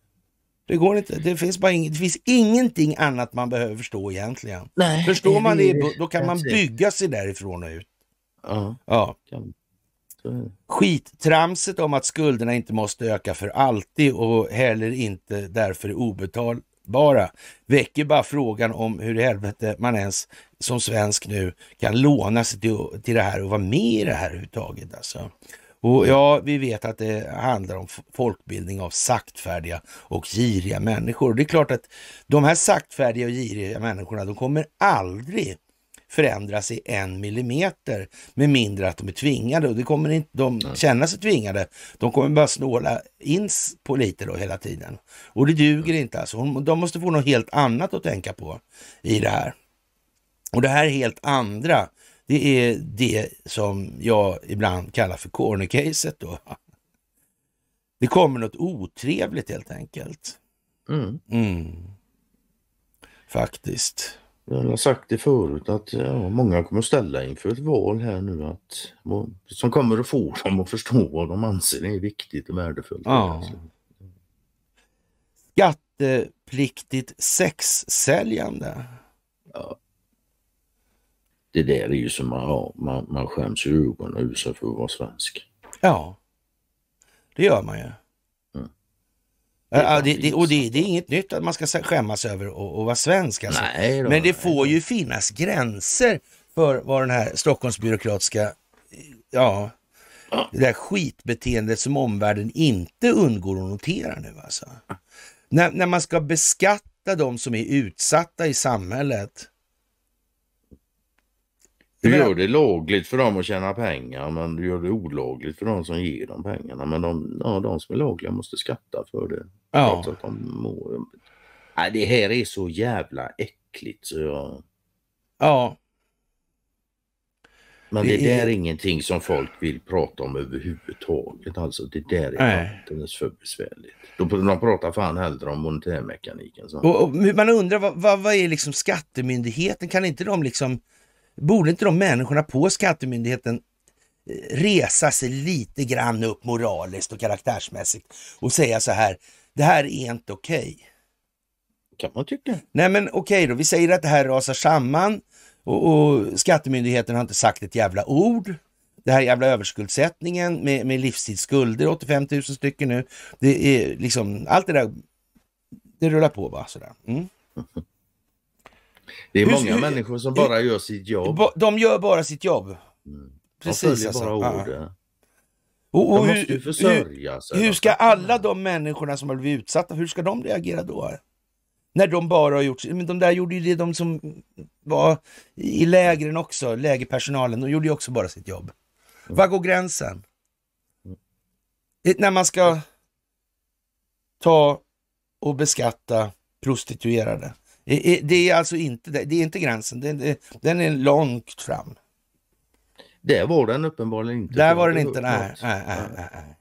Det går inte. Det finns, bara ing, det finns ingenting annat man behöver förstå egentligen. Nej, Förstår man det, då kan man bygga sig därifrån och ut. Ja. ja. Skittramset om att skulderna inte måste öka för alltid och heller inte därför är obetalbara väcker bara frågan om hur i helvete man ens som svensk nu kan låna sig till, till det här och vara med i det här överhuvudtaget. Alltså. Och ja, vi vet att det handlar om folkbildning av saktfärdiga och giriga människor. Det är klart att de här saktfärdiga och giriga människorna, de kommer aldrig förändra sig en millimeter med mindre att de är tvingade. Och det kommer inte de känna sig tvingade. De kommer bara snåla in på lite då hela tiden. Och det duger inte alltså. De måste få något helt annat att tänka på i det här. Och det här helt andra, det är det som jag ibland kallar för cornercaset då. Det kommer något otrevligt helt enkelt. Mm. Mm. Faktiskt. Jag har sagt det förut att ja, många kommer att ställa inför ett val här nu att, som kommer att få dem att förstå vad de anser är viktigt och värdefullt. Ja. Skattepliktigt sexsäljande. Ja. det där är ju som man, ja, man, man skäms i ögonen ur sig för att vara svensk. Ja, det gör man ju. Ja, det, det, och det, det, är inget nytt att man ska skämmas över att vara svensk. Alltså. Nej, då, Men det får ju finnas gränser för vad den här Stockholmsbyråkratiska, ja, ja. det där skitbeteendet som omvärlden inte undgår att notera nu alltså. När, när man ska beskatta de som är utsatta i samhället du gör det lagligt för dem att tjäna pengar men du gör det olagligt för dem som ger dem pengarna. Men de, ja, de som är lagliga måste skatta för det. Ja. De mår. Nej, det här är så jävla äckligt så jag... Ja. Men det, det där är ingenting som folk vill prata om överhuvudtaget. Alltså det där är alldeles för besvärligt. De, de pratar fan hellre om monetärmekaniken. Och, och, man undrar vad, vad, vad är liksom skattemyndigheten? Kan inte de liksom Borde inte de människorna på skattemyndigheten eh, resa sig lite grann upp moraliskt och karaktärsmässigt och säga så här, det här är inte okej. Okay. Kan man tycka. Nej men okej okay då, vi säger att det här rasar samman och, och skattemyndigheten har inte sagt ett jävla ord. Det här jävla överskuldsättningen med, med livstidsskulder, 85 000 stycken nu. Det är liksom, allt det där, det rullar på bara sådär. Mm. Det är hur, många hur, människor som bara hur, gör sitt jobb. De gör bara sitt jobb. Mm. Precis. De alltså. bara ordet. Och, och måste ju försörja sig. Hur ska alla de människorna som har blivit utsatta, hur ska de reagera då? När de bara har gjort, men de där gjorde ju det, de som var i lägren också, lägerpersonalen, de gjorde ju också bara sitt jobb. Mm. Var går gränsen? Mm. När man ska ta och beskatta prostituerade. Det är alltså inte, det är inte gränsen, den är långt fram. Där var den uppenbarligen inte. Där var den inte, nej. nej, nej, nej.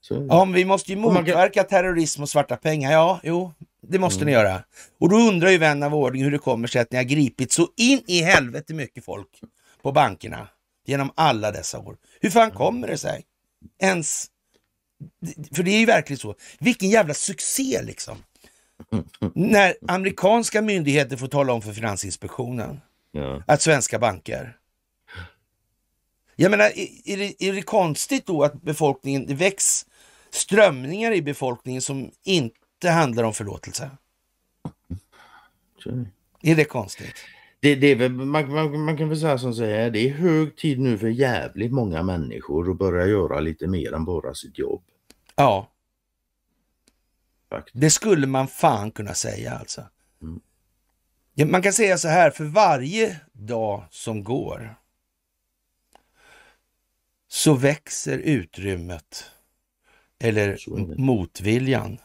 Så. Ja, vi måste ju motverka terrorism och svarta pengar. Ja, jo, det måste mm. ni göra. Och då undrar ju vän av ordning hur det kommer sig att ni har gripit så in i helvete mycket folk på bankerna genom alla dessa år. Hur fan kommer det sig? Ens... För det är ju verkligen så. Vilken jävla succé liksom. När amerikanska myndigheter får tala om för Finansinspektionen ja. att svenska banker jag menar, är det, är det konstigt då att befolkningen, det väcks strömningar i befolkningen som inte handlar om förlåtelse? Så. Är det konstigt? Det, det är väl, man, man, man, kan väl säga som så här, det är hög tid nu för jävligt många människor att börja göra lite mer än bara sitt jobb. Ja. Faktiskt. Det skulle man fan kunna säga alltså. Mm. Man kan säga så här, för varje dag som går så växer utrymmet eller motviljan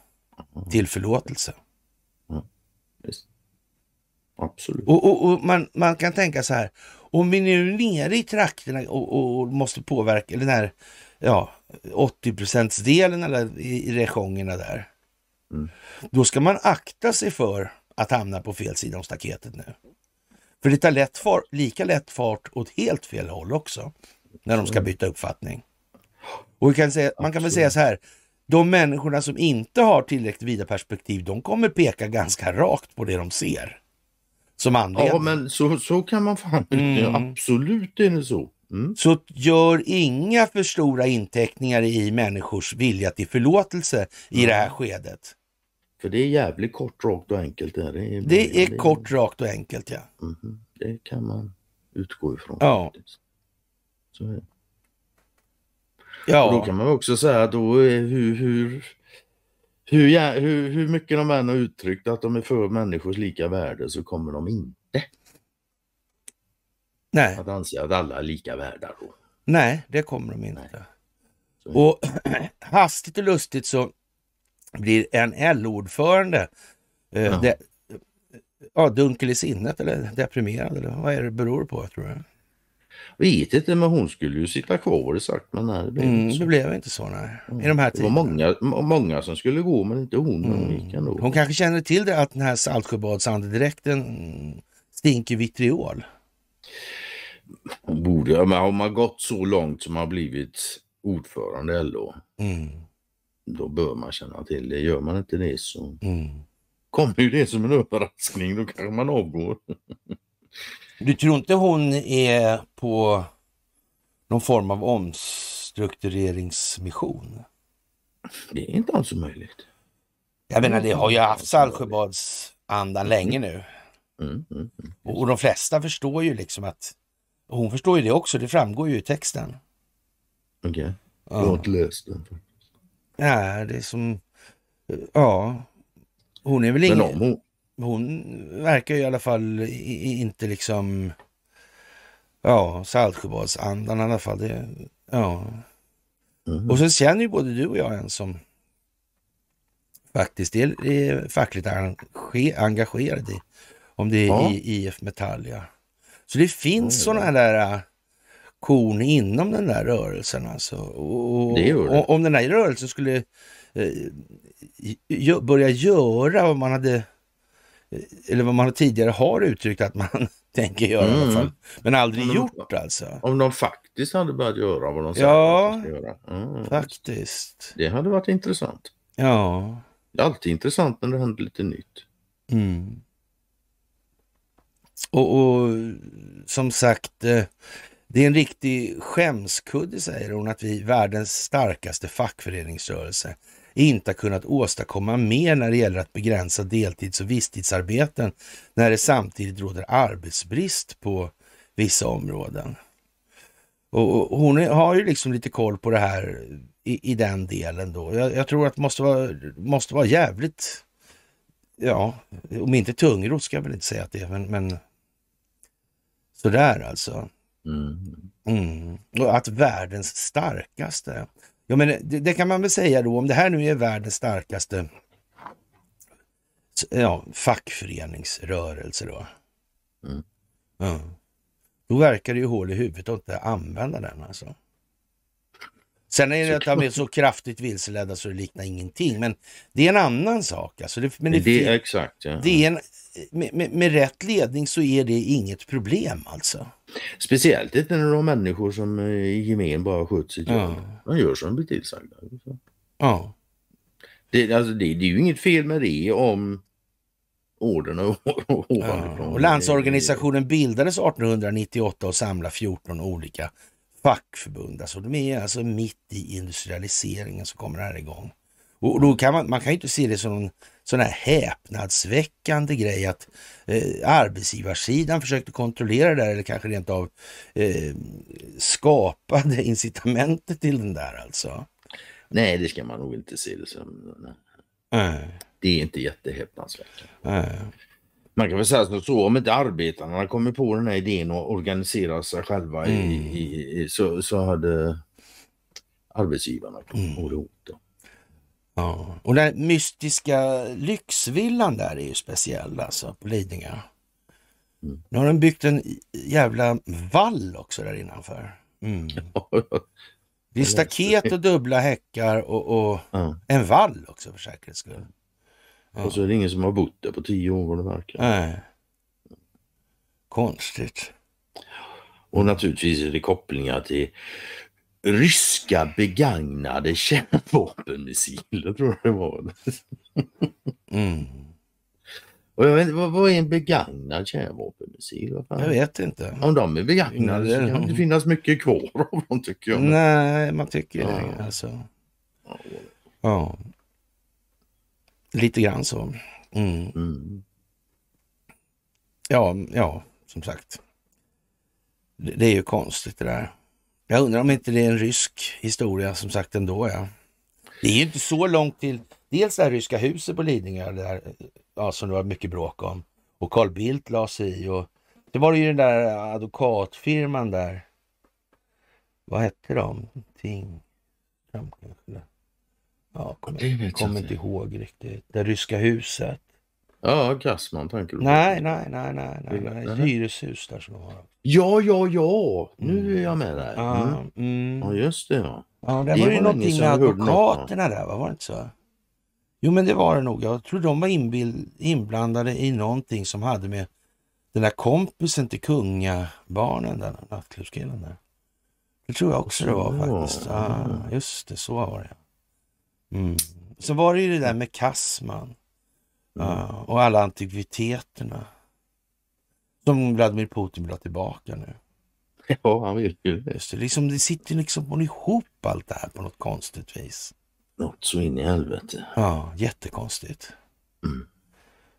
mm. till förlåtelse. Mm. Absolut. Och, och, och, man, man kan tänka så här, om vi nu är nere i trakterna och, och måste påverka den här ja, 80 delen eller i, i rejongerna där. Mm. Då ska man akta sig för att hamna på fel sida om staketet nu. För det tar lätt far, lika lätt fart åt helt fel håll också när de ska byta uppfattning. Och kan säga, man kan väl säga så här, de människorna som inte har tillräckligt vida perspektiv, de kommer peka ganska rakt på det de ser. Som anledning. Ja, men så, så kan man fan mm. Absolut är det så. Mm. Så gör inga för stora inteckningar i människors vilja till förlåtelse i mm. det här skedet. För det är jävligt kort, rakt och enkelt. Det är, det är, det kort, rakt och enkelt, ja. Mm, det kan man utgå ifrån. Ja. Så är det. Ja. Och då kan man också säga att då är hur, hur, hur, hur, hur mycket de än har uttryckt att de är för människors lika värde så kommer de inte Nej. att anse att alla är lika värda. Då. Nej, det kommer de inte. Och hastigt och lustigt så blir en LO-ordförande eh, ja. de, ja, dunkel i sinnet eller deprimerad eller vad är det beror på tror jag. Vet inte, men hon skulle ju sitta kvar var det sagt. Men nej, det blev mm, inte så. Det blev inte så nej. Mm. I de här det var många, många som skulle gå men inte hon. Mm. Hon, gick ändå. hon kanske känner till det att den här Saltsjöbadsandedräkten stinker vitriol. Borde, men har man gått så långt som har blivit ordförande i LO. Mm då bör man känna till det. Gör man inte det så mm. kommer ju det som en överraskning. Då kanske man avgår. Du tror inte hon är på någon form av omstruktureringsmission? Det är inte alls omöjligt. Jag menar, det har ju haft Saltsjöbadsandan länge nu. Mm, mm, mm. Och de flesta förstår ju liksom att, hon förstår ju det också, det framgår ju i texten. Okej, okay. jag har inte läst den. Nej, det är som, ja, hon är väl ingen... Hon... hon verkar ju i alla fall inte liksom, ja, Saltsjöbadsandan i alla fall. Det, ja. Mm. Och så känner ju både du och jag en som faktiskt är fackligt engagerad i, om det är ja. i IF Metall. Ja. Så det finns mm. sådana där äh, korn inom den där rörelsen. Alltså. Och, det det. och om den här rörelsen skulle eh, börja göra vad man hade eller vad man tidigare har uttryckt att man tänker göra mm. i alla mm. fall. Men aldrig de, gjort alltså. Om de faktiskt hade börjat göra vad de säger ja, att de ska göra. Mm. faktiskt. Det hade varit intressant. Ja. Det är alltid intressant när det händer lite nytt. Mm. Och, och, som sagt, eh, det är en riktig skämskudde, säger hon, att vi, världens starkaste fackföreningsrörelse, inte har kunnat åstadkomma mer när det gäller att begränsa deltids och visstidsarbeten när det samtidigt råder arbetsbrist på vissa områden. Och, och hon har ju liksom lite koll på det här i, i den delen då. Jag, jag, tror att det måste vara, måste vara jävligt, ja, om inte tungrot ska jag väl inte säga att det är, men, men sådär alltså. Mm. Mm. Och att världens starkaste, ja men det, det, kan man väl säga då, om det här nu är världens starkaste ja, fackföreningsrörelse då. Mm. Ja. Då verkar det ju hål i huvudet att inte använda den alltså. Sen är det att de är så kraftigt vilseledda så det liknar ingenting. Men det är en annan sak. Alltså det, men det, det är exakt. Ja. Det är en, med, med, med, rätt ledning så är det inget problem alltså. Speciellt inte när de människor som i gemen bara sköter sitt jobb. De gör som de blir tillsagda. Ja. Det, alltså det, det är ju inget fel med det om orden ovanifrån. Ja. Och Landsorganisationen bildades 1898 och samlade 14 olika fackförbund. Alltså de är alltså mitt i industrialiseringen så kommer det här igång. Och då kan man, man kan ju inte se det som en sån här häpnadsväckande grej att eh, arbetsgivarsidan försökte kontrollera det där eller kanske rent av eh, skapade incitamentet till den där alltså. Nej, det ska man nog inte se det som. Nej. Det är inte jättehäpnadsväckande. Man kan väl säga så, om inte arbetarna kommit på den här idén och organiserat sig själva mm. i, i, så, så hade arbetsgivarna kommit på det Ja, och den mystiska lyxvillan där är ju speciell alltså på Lidingö. Mm. Nu har de byggt en jävla vall också där innanför. Mm. Det är staket och dubbla häckar och, och ja. en vall också för säkerhets skull. Ja. Och så är det ingen som har bott där på tio år vad det verkar. Nej. Konstigt. Och naturligtvis är det kopplingar till ryska begagnade kärnvapenmissiler tror jag det var. mm. Och jag vet vad, vad är en begagnad kärnvapenmissil? Jag vet inte. Om de är begagnade så kan det finnas mycket kvar av dem tycker jag. Nej, man tycker ja. det. Alltså. Ja. Lite grann så. Mm. Mm. Ja, ja, som sagt. Det, det, är ju konstigt det där. Jag undrar om inte det är en rysk historia som sagt ändå. Ja. Det är ju inte så långt till dels det här ryska huset på Lidingö där, ja, som det var mycket bråk om. Och Carl Bildt la sig i. Och det var ju den där advokatfirman där. Vad hette de? Ting... Ja, kommer kom inte ihåg riktigt. Det ryska huset. Ja, Gassman tänker du på? Nej, nej, nej, nej, nej, nej. Ett hyreshus där som de har. Ja, ja, ja, nu mm. är jag med där. Mm. Mm. Ja, just det ja. Ja, det, var ju någonting med advokaterna där, var det inte så? Jo, men det var det nog. Jag tror de var inblandade i någonting som hade med den där kompisen till kungabarnen, den nattklubbskillen där. Det tror jag också det var faktiskt. Ja, just det, så var det. Mm. Så var det ju det där med Kassman. Uh, och alla antikviteterna. Som Vladimir Putin vill ha tillbaka nu. Ja, han vill ju det. Just det, liksom, det sitter liksom ihop allt det här på något konstigt vis. Något så in i helvete. Ja, jättekonstigt. Mm.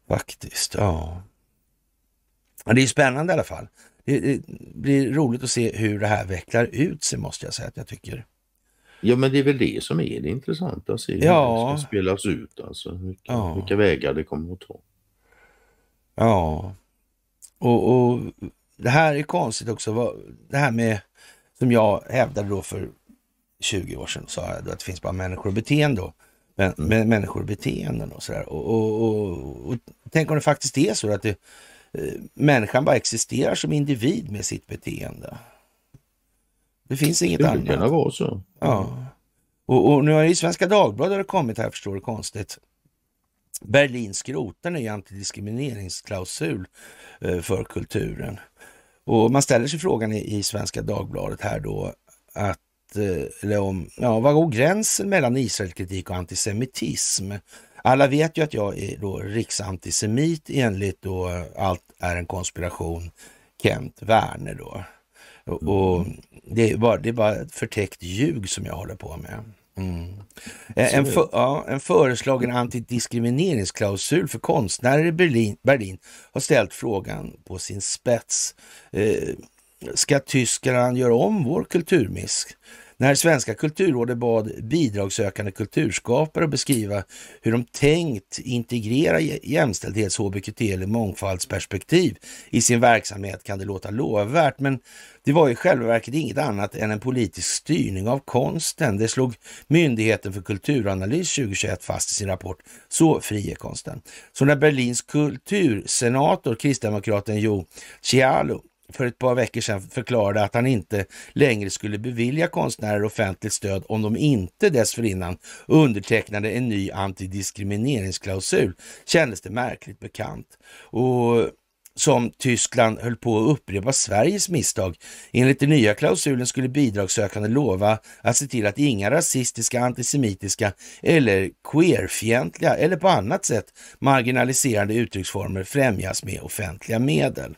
Faktiskt, ja. ja. Det är spännande i alla fall. Det, det, blir roligt att se hur det här vecklar ut sig måste jag säga att jag tycker. Ja men det är väl det som är det intressanta, att se hur ja. det ska spelas ut alltså. Vilka, ja. vilka vägar det kommer att ta. Ja, och, och det här är konstigt också. Det här med, som jag hävdade då för 20 år sedan, sa jag då att det finns bara människor och beteende. Men, mm. människor och beteenden och sådär. Och, och, och, och, tänk om det faktiskt är så att det, eh, människan bara existerar som individ med sitt beteende. Det finns inget annat. Det kan vara så. Ja. Och, och nu har ju Svenska Dagbladet kommit här, förstår du konstigt. Berlin skrotar ny antidiskrimineringsklausul eh, för kulturen. Och man ställer sig frågan i, i Svenska Dagbladet här då att, eh, eller om, ja, vad går gränsen mellan Israelkritik och antisemitism? Alla vet ju att jag är då riksantisemit enligt då Allt är en konspiration, Kent Werner då. Och, det, är bara, det är bara ett förtäckt ljug som jag håller på med. Mm. En, för, ja, en föreslagen antidiskrimineringsklausul för konstnärer i Berlin, Berlin har ställt frågan på sin spets. Eh, ska Tyskland göra om vår kulturmisk? När Svenska kulturrådet bad bidragssökande kulturskapare att beskriva hur de tänkt integrera jämställdhets, hbqt eller mångfaldsperspektiv i sin verksamhet kan det låta lovvärt, men det var i själva verket inget annat än en politisk styrning av konsten. Det slog Myndigheten för kulturanalys 2021 fast i sin rapport. Så fri är konsten. Så när Berlins kultursenator, kristdemokraten Jo Cialo, för ett par veckor sedan förklarade att han inte längre skulle bevilja konstnärer offentligt stöd om de inte dessförinnan undertecknade en ny antidiskrimineringsklausul kändes det märkligt bekant. Och som Tyskland höll på att upprepa Sveriges misstag. Enligt den nya klausulen skulle bidragssökande lova att se till att inga rasistiska, antisemitiska eller queerfientliga eller på annat sätt marginaliserande uttrycksformer främjas med offentliga medel.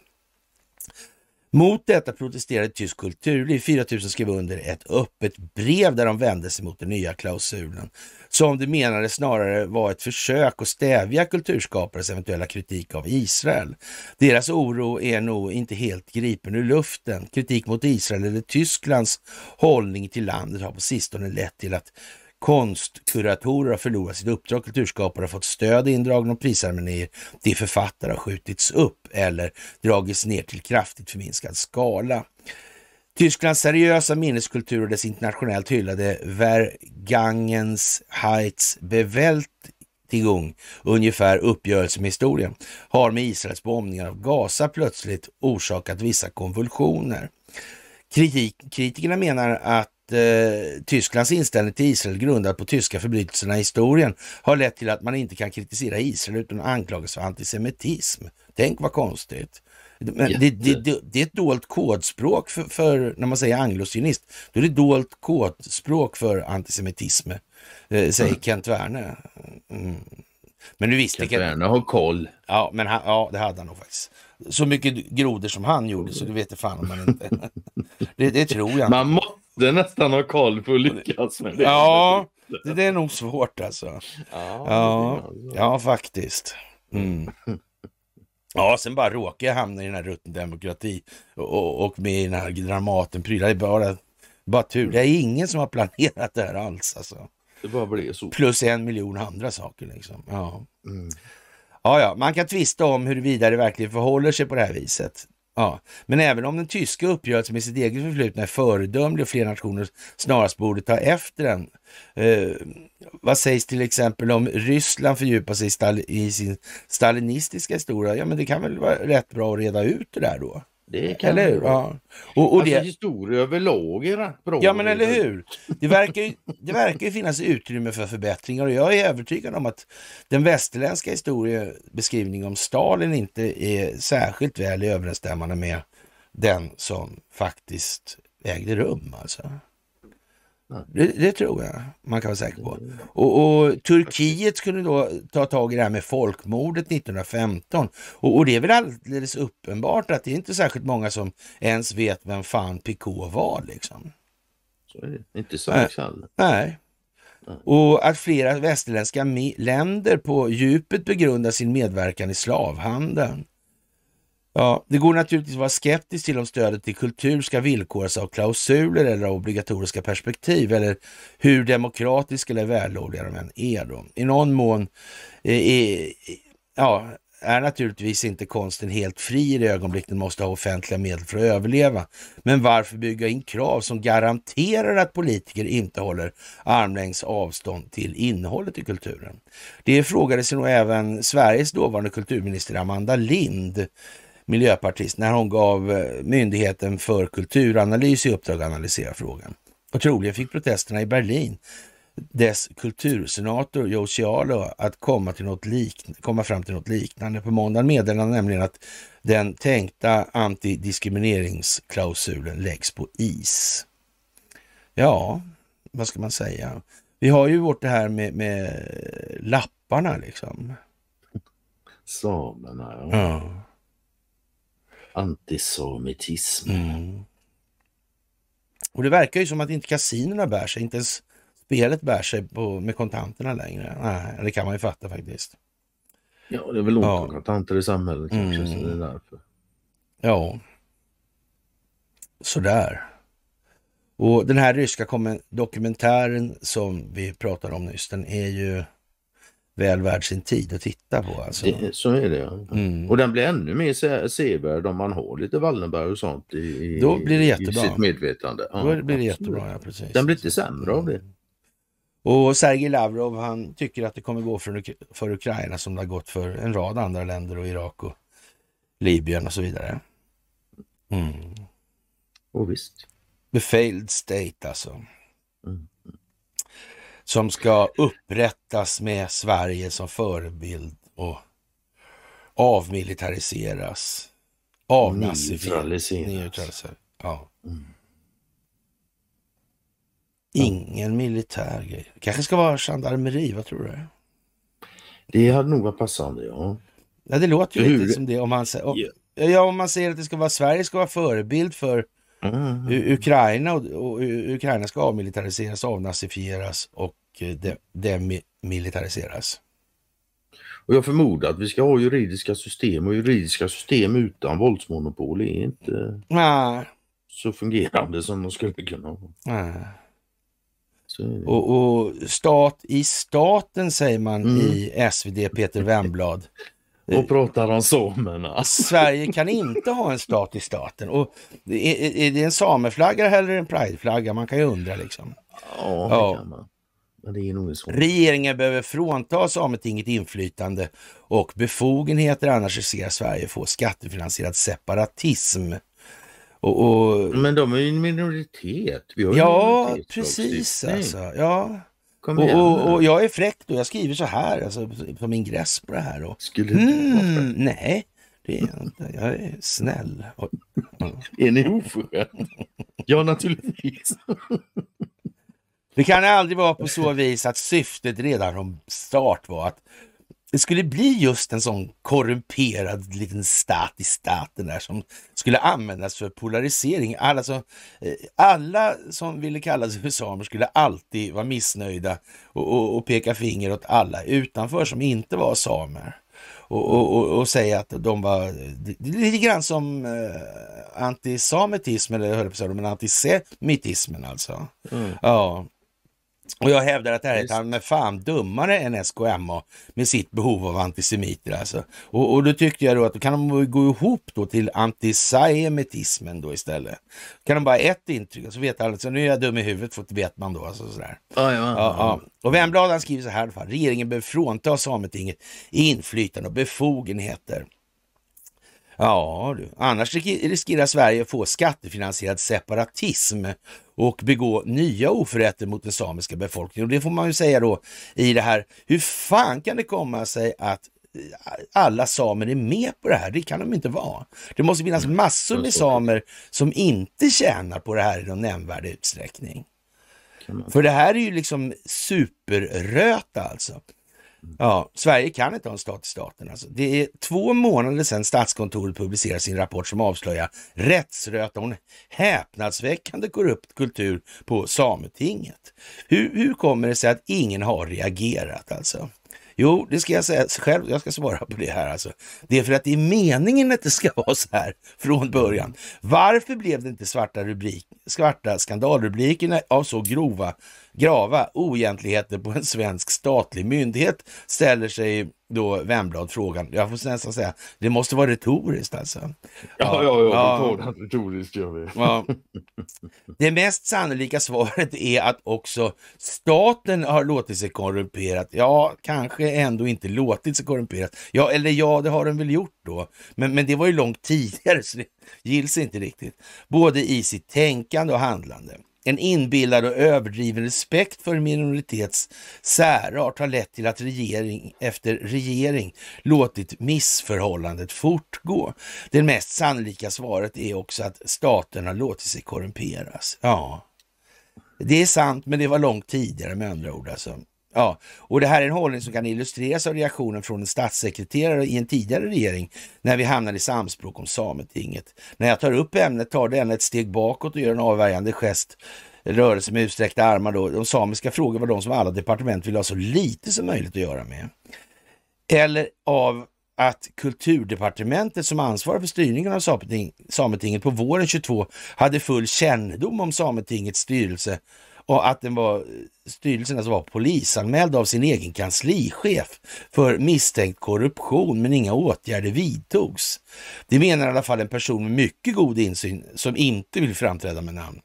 Mot detta protesterade Tysk kulturliv. 4 000 skrev under ett öppet brev där de vände sig mot den nya klausulen som de menade snarare var ett försök att stävja kulturskapares eventuella kritik av Israel. Deras oro är nog inte helt gripen ur luften. Kritik mot Israel eller Tysklands hållning till landet har på sistone lett till att konstkuratorer har förlorat sitt uppdrag, kulturskapare har fått stöd indragna och prisceremonier till författare har skjutits upp eller dragits ner till kraftigt förminskad skala. Tysklands seriösa minneskultur och dess internationellt hyllade Vergangenheitsbewältigung, ungefär uppgörelse med historien, har med Israels bombningar av Gaza plötsligt orsakat vissa konvulsioner. Kritik, kritikerna menar att eh, Tysklands inställning till Israel grundad på tyska förbrytelserna i historien har lett till att man inte kan kritisera Israel utan anklagas för antisemitism. Tänk vad konstigt. Men det, det, det, det, är ett dolt kodspråk för, för när man säger anglosionist. Då är det dolt kodspråk för antisemitism, eh, säger mm. Kent Werner. Mm. Men nu visste Kent Werner har koll. Ja, men han, ja, det hade han nog faktiskt. Så mycket grodor som han gjorde så det vet fan om man inte. det, det tror jag. Man måste nästan ha koll för att lyckas med det. Ja, det, det är nog svårt alltså. Ja, ja, ja faktiskt. Mm. Ja, sen bara råkar jag hamna i den här rutten demokrati och, och, och med i den här Dramaten-prylar. Det är bara, bara tur. Det är ingen som har planerat det här alls. Alltså. Det bara blev så. Plus en miljon andra saker. Liksom. Ja. Mm. ja, ja, man kan tvista om huruvida det verkligen förhåller sig på det här viset. Ja, men även om den tyska uppgörelsen med sitt eget förflutna är föredömlig och fler nationer snarast borde ta efter den. Eh, vad sägs till exempel om Ryssland fördjupar sig i, i sin stalinistiska historia? Ja, men det kan väl vara rätt bra att reda ut det där då? Det kan eller hur? Ja. Och, och alltså, det... historia överlag är rätt bra. Ja, men eller hur? Det verkar, ju, det verkar ju finnas utrymme för förbättringar och jag är övertygad om att den västerländska historiebeskrivningen om Stalin inte är särskilt väl överensstämmande med den som faktiskt ägde rum. Alltså. Det, det, tror jag man kan vara säker på. Och, och, Turkiet skulle då ta tag i det här med folkmordet 1915. Och, och, det är väl alldeles uppenbart att det är inte särskilt många som ens vet vem fan Picot var liksom. Så är det. Inte så äh, Nej. Och att flera västerländska länder på djupet begrundar sin medverkan i slavhandeln. Ja, det går naturligtvis att vara skeptisk till om stödet till kultur ska villkoras av klausuler eller obligatoriska perspektiv eller hur demokratiska eller vällovliga de än är. Då. I någon mån eh, är, ja, är naturligtvis inte konsten helt fri i det ögonblick den måste ha offentliga medel för att överleva. Men varför bygga in krav som garanterar att politiker inte håller armlängds avstånd till innehållet i kulturen? Det frågade sig nog även Sveriges dåvarande kulturminister Amanda Lind miljöpartist när hon gav eh, Myndigheten för kulturanalys i uppdrag att analysera frågan. Och troligen fick protesterna i Berlin dess kultursenator Joe Cialo att komma, till något komma fram till något liknande. På måndagen meddelade nämligen att den tänkta antidiskrimineringsklausulen läggs på is. Ja, vad ska man säga? Vi har ju vårt det här med, med lapparna liksom. Samerna, ja. ja antisemitism. Mm. Och det verkar ju som att inte kasinerna bär sig, inte ens spelet bär sig på, med kontanterna längre. Nej, det kan man ju fatta faktiskt. Ja, det är väl ont ja. kontanter i samhället kanske, mm. så det är därför. Ja, sådär. Och den här ryska dokumentären som vi pratade om nyss, den är ju väl värd sin tid att titta på. Alltså. Det, så är det ja. Mm. Och den blir ännu mer sevärd om man har lite Wallenberg och sånt i, Då blir det jättebra. i sitt medvetande. Ja, Då blir det jättebra, ja precis. Den blir inte sämre av det. Och Sergej Lavrov han tycker att det kommer gå för, för Ukraina som det har gått för en rad andra länder och Irak och Libyen och så vidare. Mm. Och visst. The failed state alltså. Mm som ska upprättas med Sverige som förebild och avmilitariseras, avnazificeras. Ja. Mm. Ingen militär grej. kanske ska vara gendarmeri, vad tror du? Det hade nog varit passande, ja. Ja, det låter ju lite som det. Om man, om, ja, om man säger att det ska vara Sverige ska vara förebild för Mm. Ukraina och, och, Ukraina ska avmilitariseras, avnazifieras och eh, demilitariseras. Och jag förmodar att vi ska ha juridiska system och juridiska system utan våldsmonopol är inte Nej. så fungerande som de skulle kunna vara. Och, och, stat i staten säger man mm. i SvD Peter Wemblad. Och pratar om samerna. Sverige kan inte ha en stat i staten. Och är, är det en sameflagga eller en prideflagga? Man kan ju undra liksom. Ja, det ja. Men det är nog så. Regeringen behöver frånta Sametinget inflytande och befogenheter, annars riskerar Sverige få skattefinansierad separatism. Och, och... Men de är ju en minoritet. Ja, precis alltså. Ja. Och, och, jag är fräck då. Jag skriver så här, alltså, som ingress på det här. Och, Skulle du mm, Nej, det är jag inte. Jag är snäll. Är ni oförskämd? ja, naturligtvis. det kan aldrig vara på så vis att syftet redan från start var att det skulle bli just en sån korrumperad liten stat i staten där som skulle användas för polarisering. Alltså, eh, alla som ville kalla sig för samer skulle alltid vara missnöjda och, och, och peka finger åt alla utanför som inte var samer. Och, och, och, säga att de var lite grann som eh, antisametism, eller jag höll på att säga, men antisemitismen alltså. Mm. Ja, och jag hävdar att det här är han med fan dummare än SKMA med sitt behov av antisemiter alltså. Och, och då tyckte jag då att då kan de gå ihop då till antisemitismen då istället. Kan de bara ett intryck så vet alla, så nu är jag dum i huvudet för det vet man då. Alltså sådär. Ja, ja, ja. ja, Och Vemblad skriver så här i alla fall. Regeringen behöver frånta Sametinget inflytande och befogenheter Ja du, annars riskerar Sverige att få skattefinansierad separatism och begå nya oförrätter mot den samiska befolkningen. Och det får man ju säga då i det här, hur fan kan det komma sig att alla samer är med på det här? Det kan de inte vara. Det måste finnas massor med samer som inte tjänar på det här i någon nämnvärd utsträckning. För det här är ju liksom superröta alltså. Ja, Sverige kan inte ha en stat i staten. Alltså. Det är två månader sedan Statskontoret publicerade sin rapport som avslöjar rättsröta och en häpnadsväckande korrupt kultur på Sametinget. Hur, hur kommer det sig att ingen har reagerat alltså? Jo, det ska jag säga själv. Jag ska svara på det här alltså. Det är för att det är meningen att det ska vara så här från början. Varför blev det inte svarta, rubrik, svarta skandalrubriker av så grova grava oegentligheter på en svensk statlig myndighet, ställer sig då Wemblad frågan. Jag får nästan säga, det måste vara retoriskt alltså. Ja, ja, ja, ja. ja. retoriskt gör vi. Ja. Det mest sannolika svaret är att också staten har låtit sig korrumperat. Ja, kanske ändå inte låtit sig korrumperat. Ja, eller ja, det har den väl gjort då. Men, men det var ju långt tidigare, så det gills inte riktigt. Både i sitt tänkande och handlande. En inbillad och överdriven respekt för minoritets särart har lett till att regering efter regering låtit missförhållandet fortgå. Det mest sannolika svaret är också att staten har låtit sig korrumperas. Ja, det är sant, men det var långt tidigare med andra ord. Alltså. Ja, och det här är en hållning som kan illustreras av reaktionen från en statssekreterare i en tidigare regering när vi hamnade i samspråk om Sametinget. När jag tar upp ämnet tar den ett steg bakåt och gör en avvärjande gest rörelse med utsträckta armar. Då. De samiska frågor var de som alla departement ville ha så lite som möjligt att göra med. Eller av att kulturdepartementet som ansvarar för styrningen av Sameting, Sametinget på våren 22 hade full kännedom om Sametingets styrelse och att den var, styrelsen alltså var polisanmäld av sin egen kanslichef för misstänkt korruption, men inga åtgärder vidtogs. Det menar i alla fall en person med mycket god insyn som inte vill framträda med namn.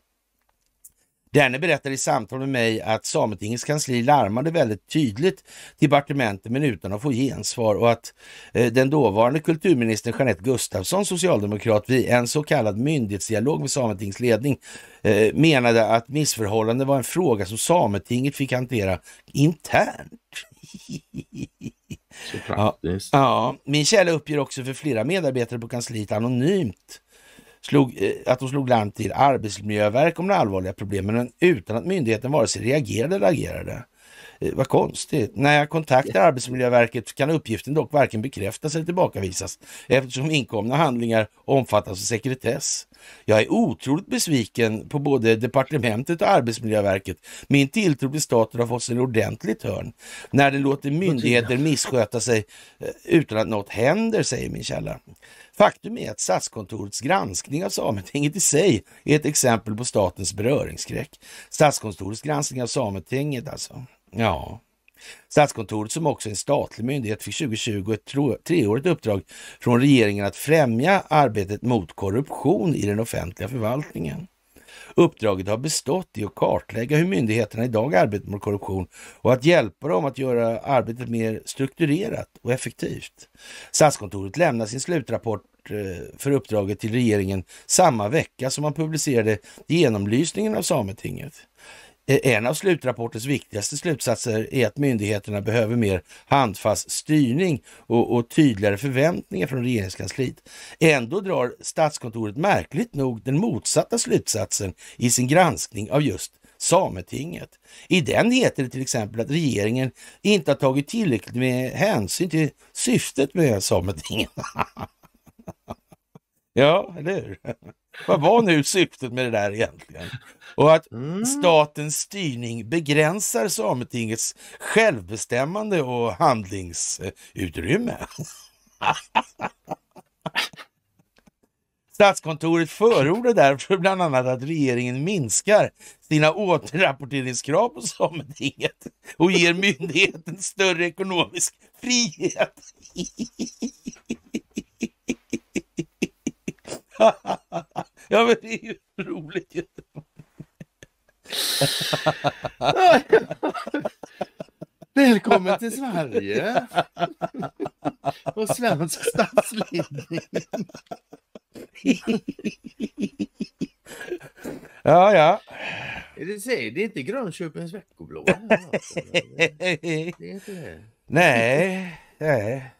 Denne berättade i samtal med mig att Sametingets kansli larmade väldigt tydligt till departementet men utan att få gensvar och att eh, den dåvarande kulturministern Jeanette Gustafsson, socialdemokrat, vid en så kallad myndighetsdialog med Sametings ledning eh, menade att missförhållande var en fråga som Sametinget fick hantera internt. Så praktiskt. Ja, ja, min källa uppger också för flera medarbetare på kansliet anonymt slog, eh, att de slog larm till Arbetsmiljöverket om de allvarliga problemen utan att myndigheten vare sig reagerade eller agerade. Eh, vad konstigt. När jag kontaktar Arbetsmiljöverket kan uppgiften dock varken bekräftas eller tillbakavisas eftersom inkomna handlingar omfattas av sekretess. Jag är otroligt besviken på både departementet och Arbetsmiljöverket. Min tilltro till staten har fått sig ordentligt hörn när den låter myndigheter missköta sig eh, utan att något händer, säger min källa. Faktum är att Statskontorets granskning av Sametinget i sig är ett exempel på statens beröringsskräck. Statskontorets granskning av Sametinget alltså. Ja. Statskontoret som också är en statlig myndighet fick 2020 ett treårigt uppdrag från regeringen att främja arbetet mot korruption i den offentliga förvaltningen. Uppdraget har bestått i att kartlägga hur myndigheterna idag arbetar mot korruption och att hjälpa dem att göra arbetet mer strukturerat och effektivt. Statskontoret lämnar sin slutrapport eh, för uppdraget till regeringen samma vecka som man publicerade genomlysningen av Sametinget. Eh, en av slutrapportens viktigaste slutsatser är att myndigheterna behöver mer handfast styrning och, och tydligare förväntningar från regeringskansliet. Ändå drar Statskontoret märkligt nog den motsatta slutsatsen i sin granskning av just Sametinget. I den heter det till exempel att regeringen inte har tagit tillräckligt med hänsyn till syftet med Sametinget. ja, eller hur? Vad var nu syftet med det där egentligen? Och att mm. statens styrning begränsar Sametingets självbestämmande och handlingsutrymme. Statskontoret förordar därför bland annat att regeringen minskar sina återrapporteringskrav på Sametinget och ger myndigheten större ekonomisk frihet. ja, men det är ju roligt ju. Välkommen till Sverige och svensk statsledning. ja, ja. Det, säger, det är inte Grönköpings veckoblad. Det, det är inte det. Nej, nej.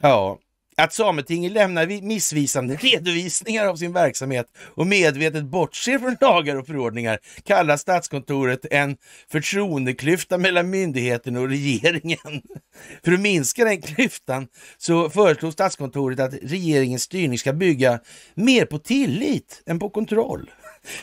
Ja, att Sametinget lämnar missvisande redovisningar av sin verksamhet och medvetet bortser från lagar och förordningar kallar Statskontoret en förtroendeklyfta mellan myndigheten och regeringen. För att minska den klyftan så föreslår Statskontoret att regeringens styrning ska bygga mer på tillit än på kontroll.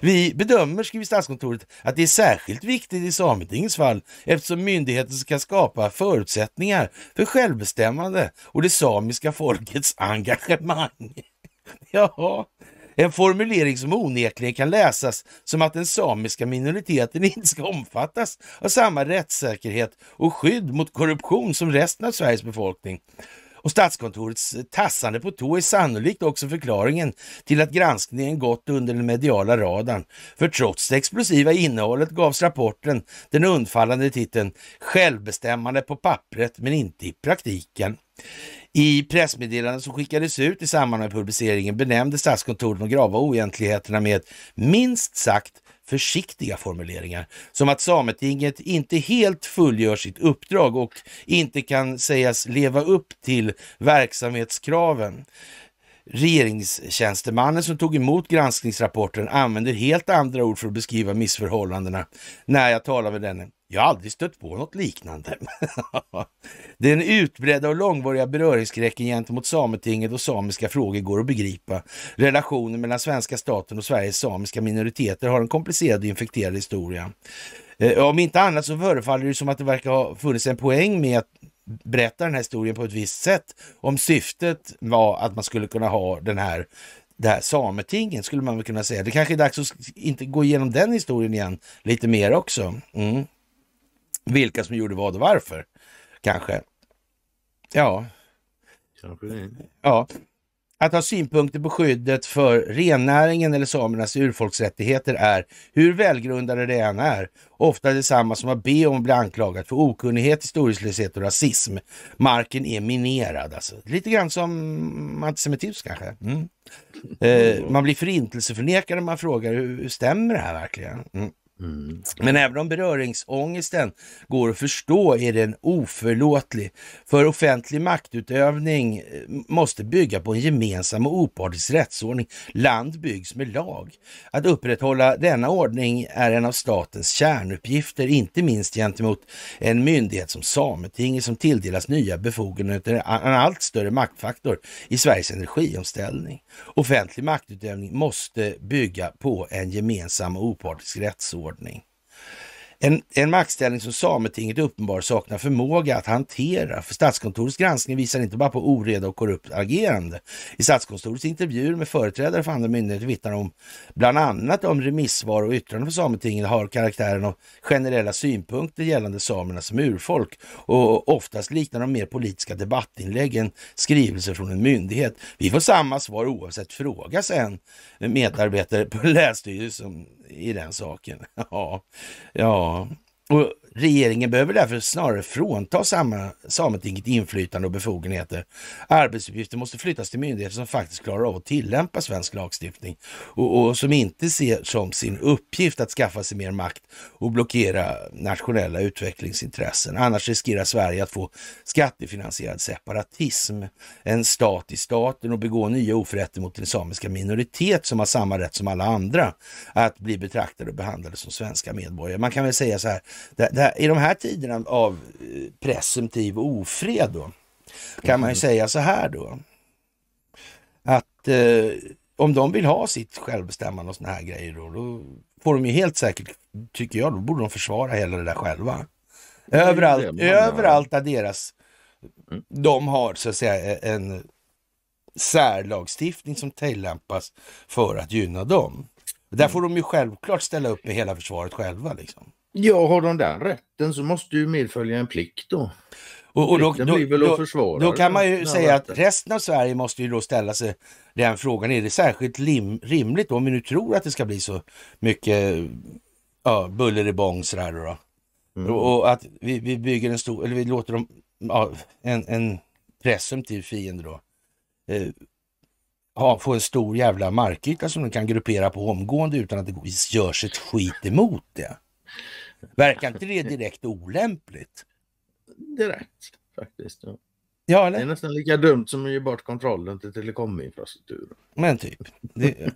Vi bedömer, skriver Statskontoret, att det är särskilt viktigt i Sametingets fall eftersom myndigheten ska skapa förutsättningar för självbestämmande och det samiska folkets engagemang. Jaha, en formulering som onekligen kan läsas som att den samiska minoriteten inte ska omfattas av samma rättssäkerhet och skydd mot korruption som resten av Sveriges befolkning. Och Statskontorets eh, tassande på tå är sannolikt också förklaringen till att granskningen gått under den mediala radarn. För trots det explosiva innehållet gavs rapporten den undfallande titeln Självbestämmande på pappret men inte i praktiken. I pressmeddelandet som skickades ut i samband med publiceringen benämnde Statskontoret de grava oegentligheterna med minst sagt försiktiga formuleringar, som att Sametinget inte helt fullgör sitt uppdrag och inte kan sägas leva upp till verksamhetskraven. Regeringstjänstemannen som tog emot granskningsrapporten använder helt andra ord för att beskriva missförhållandena när jag talar med denne. Jag har aldrig stött på något liknande. Den utbredda och långvariga beröringsskräcken gentemot Sametinget och samiska frågor går att begripa. Relationen mellan svenska staten och Sveriges samiska minoriteter har en komplicerad och infekterad historia. Eh, om inte annat så förefaller det som att det verkar ha funnits en poäng med att berätta den här historien på ett visst sätt. Om syftet var att man skulle kunna ha den här det här Sametingen skulle man väl kunna säga. Det kanske är dags att inte gå igenom den historien igen lite mer också. Mm. Vilka som gjorde vad och varför, kanske. Ja. Ja. Att ha synpunkter på skyddet för rennäringen eller samernas urfolksrättigheter är, hur välgrundade det än är, ofta detsamma som att be om att bli anklagad för okunnighet, historielöshet och rasism. Marken är minerad alltså. Lite grann som antisemitism kanske. Mm. Eh, man blir förintelseförnekad när man frågar, hur stämmer det här verkligen? Mm. Mm. Men även om beröringsångesten går att förstå är den oförlåtlig. För offentlig maktutövning eh, måste bygga på en gemensam och opartisk rättsordning. Land byggs med lag. Att upprätthålla denna ordning är en av statens kärnuppgifter, inte minst gentemot en myndighet som Sametinget som tilldelas nya befogenheter, en allt större maktfaktor i Sveriges energiomställning. Offentlig maktutövning måste bygga på en gemensam och opartisk rättsordning ordning. En, en maktställning som Sametinget uppenbart saknar förmåga att hantera. För Statskontorets granskning visar inte bara på oreda och korrupt agerande. I Statskontorets intervjuer med företrädare för andra myndigheter vittnar om bland annat om remissvar och yttranden för Sametinget har karaktären av generella synpunkter gällande samerna som urfolk och oftast liknar de mer politiska debattinlägg än skrivelser från en myndighet. Vi får samma svar oavsett fråga, säger en medarbetare på Länsstyrelsen i den saken. Ja, ja. Och Regeringen behöver därför snarare frånta Sametinget inflytande och befogenheter. Arbetsuppgifter måste flyttas till myndigheter som faktiskt klarar av att tillämpa svensk lagstiftning och, och, som inte ser som sin uppgift att skaffa sig mer makt och blockera nationella utvecklingsintressen. Annars riskerar Sverige att få skattefinansierad separatism, en stat i staten och begå nya oförrätter mot den samiska minoritet som har samma rätt som alla andra att bli betraktade och behandlade som svenska medborgare. Man kan väl säga så här, det, det här, i de här tiderna av eh, presumtiv ofred då, kan man ju mm. säga så här då. Att eh, om de vill ha sitt självbestämmande och såna här grejer då, då får de ju helt säkert, tycker jag, då borde de försvara hela det där själva. Överallt, överallt där deras, mm. de har så att säga en särlagstiftning som tillämpas för att gynna dem. Där får de ju självklart ställa upp med hela försvaret själva. Liksom. Ja, har de den rätten så måste ju medfölja en plikt då. Och, och då, då, då, då, kan man ju säga att resten av Sverige måste ju då ställa sig den frågan. Är det särskilt lim, rimligt då, om vi nu tror att det ska bli så mycket ja, buller i bång sådär då? Mm. Och, att vi, vi, bygger en stor, eller vi låter dem, ja, en, en presumtiv fiende då, eh, ha, få en stor jävla markyta som de kan gruppera på omgående utan att det görs ett skit emot det. Verkar inte det direkt olämpligt? Direkt faktiskt. Ja. Ja? Det är nästan lika dumt som att ge bort kontrollen till telekominfrastrukturen. Men typ. Det,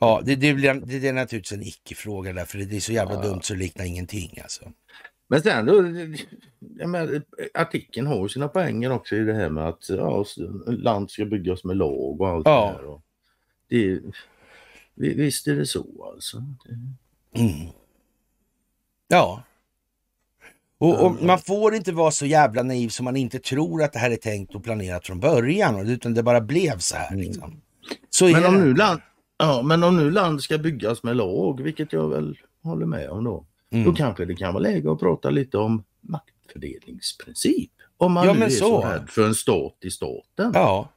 ja, det, det, blir, det, det är naturligtvis en icke-fråga där, för det är så jävla ja. dumt så det liknar ingenting alltså. Men sen då, menar, artikeln har ju sina poänger också i det här med att ja, land ska byggas med lag och allt ja. det här. Och det, visst är det så alltså. Mm. Ja. Och, och, man får inte vara så jävla naiv som man inte tror att det här är tänkt och planerat från början, utan det bara blev så här. Mm. Liksom. Så men, om nu land, ja, men om nu land ska byggas med lag, vilket jag väl håller med om då, mm. då kanske det kan vara läge att prata lite om maktfördelningsprincip. Om man ja, nu är så, så rädd för en stat i staten. Ja.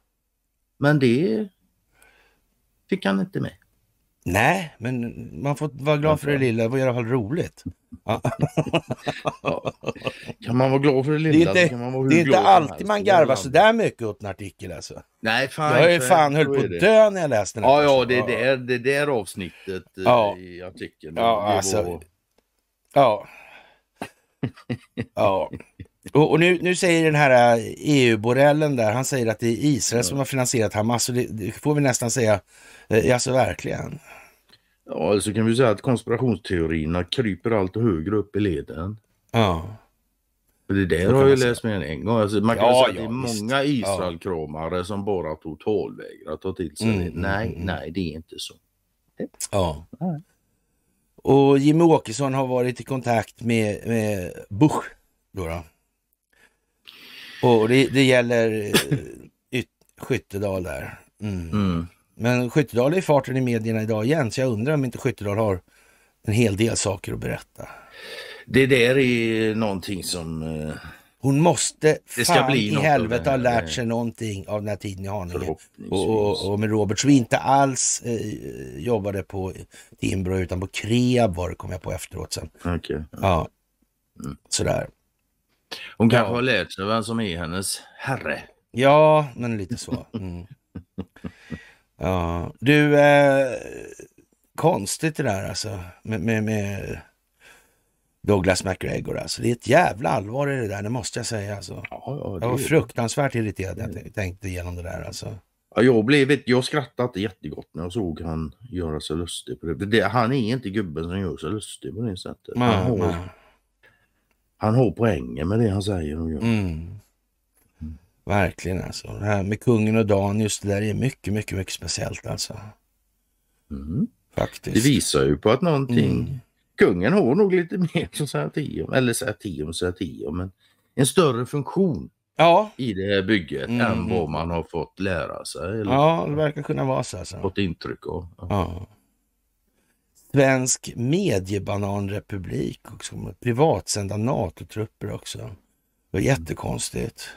Men det fick han inte med. Nej, men man får vara glad för det lilla. Det var i alla fall roligt. Ja. Kan man vara glad för det lilla det är inte, man det är inte alltid man garvar så där mycket åt en artikel alltså. Nej, fan. Jag är fan höll på att dö när jag läste den. Ja, ja, det är där, det där avsnittet ja. i artikeln. Ja, alltså. Var... Ja. ja. Och, och, nu, nu säger den här EU-borrellen där, han säger att det är Israel som har finansierat Hamas. Och det, det får vi nästan säga, eh, alltså verkligen. Ja, så kan vi säga att konspirationsteorierna kryper allt högre upp i leden. Ja. För det där har jag läst än en gång. Alltså, man kan ja, säga att det är visst. många Israelkramare ja. som bara totalvägrar ta till sig mm, det. Nej, mm, mm. nej, det är inte så. Ja. Nej. Och Jimmy Åkesson har varit i kontakt med, med Bush. Då, då. Och det, det gäller eh, Skyttedal där. Mm. Men Skyttedal är i farten i medierna idag igen, så jag undrar om inte Skyttedal har en hel del saker att berätta. Det där är någonting som... Uh, hon måste det ska fan bli i helvete ha lärt sig någonting av den här tiden i Haninge. Och, och, och, med Robert som inte alls eh, jobbade på Timbro utan på Kreab var det, kom jag på efteråt sen. Okay. Ja, mm. sådär. Hon kanske ja. har lärt sig vem som är hennes herre. Ja, men lite så. Mm. Ja, du, eh, konstigt det där alltså med, med, med, Douglas McGregor. Alltså. Det är ett jävla allvar i det där, det måste jag säga. Alltså. Ja, ja, jag var fruktansvärt irriterad när jag tänkte igenom det där. Alltså. Ja, jag, blev, jag skrattade jättegott när jag såg han göra sig lustig på det. det han är inte gubben som gör sig lustig på det sättet. Man, han, har, han har poängen med det han säger och gör. Mm. Verkligen alltså. Det här med kungen och Dan, just det där är mycket, mycket, mycket speciellt alltså. Mm. Faktiskt. Det visar ju på att någonting, mm. kungen har nog lite mer som om, eller till om, men en större funktion ja. i det här bygget mm. än vad man har fått lära sig. Eller ja, det verkar kunna vara så. Alltså. Fått intryck av. Ja. ja. Svensk mediebananrepublik också, med privatsända NATO-trupper också. Det var jättekonstigt.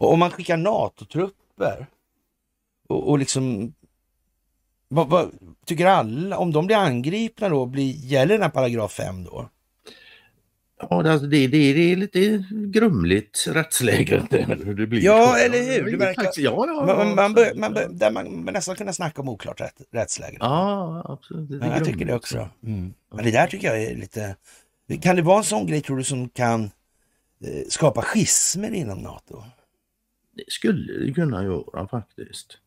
Och om man skickar NATO-trupper och, och liksom vad, vad, tycker alla, om de blir angripna då, blir, gäller den här paragraf 5 då? Ja, alltså det, det, det är lite grumligt rättsläge. Det blir ja, eller hur? Det verkar, faktiskt, ja, ja, man, man, bör, man, bör, där man, man nästan kunna snacka om oklart rätt, rättsläge. Ja, absolut. Det ja, jag tycker det också. Mm. Men det där tycker jag är lite... Kan det vara en sån grej, tror du, som kan eh, skapa schismer inom NATO? Det skulle det kunna göra faktiskt.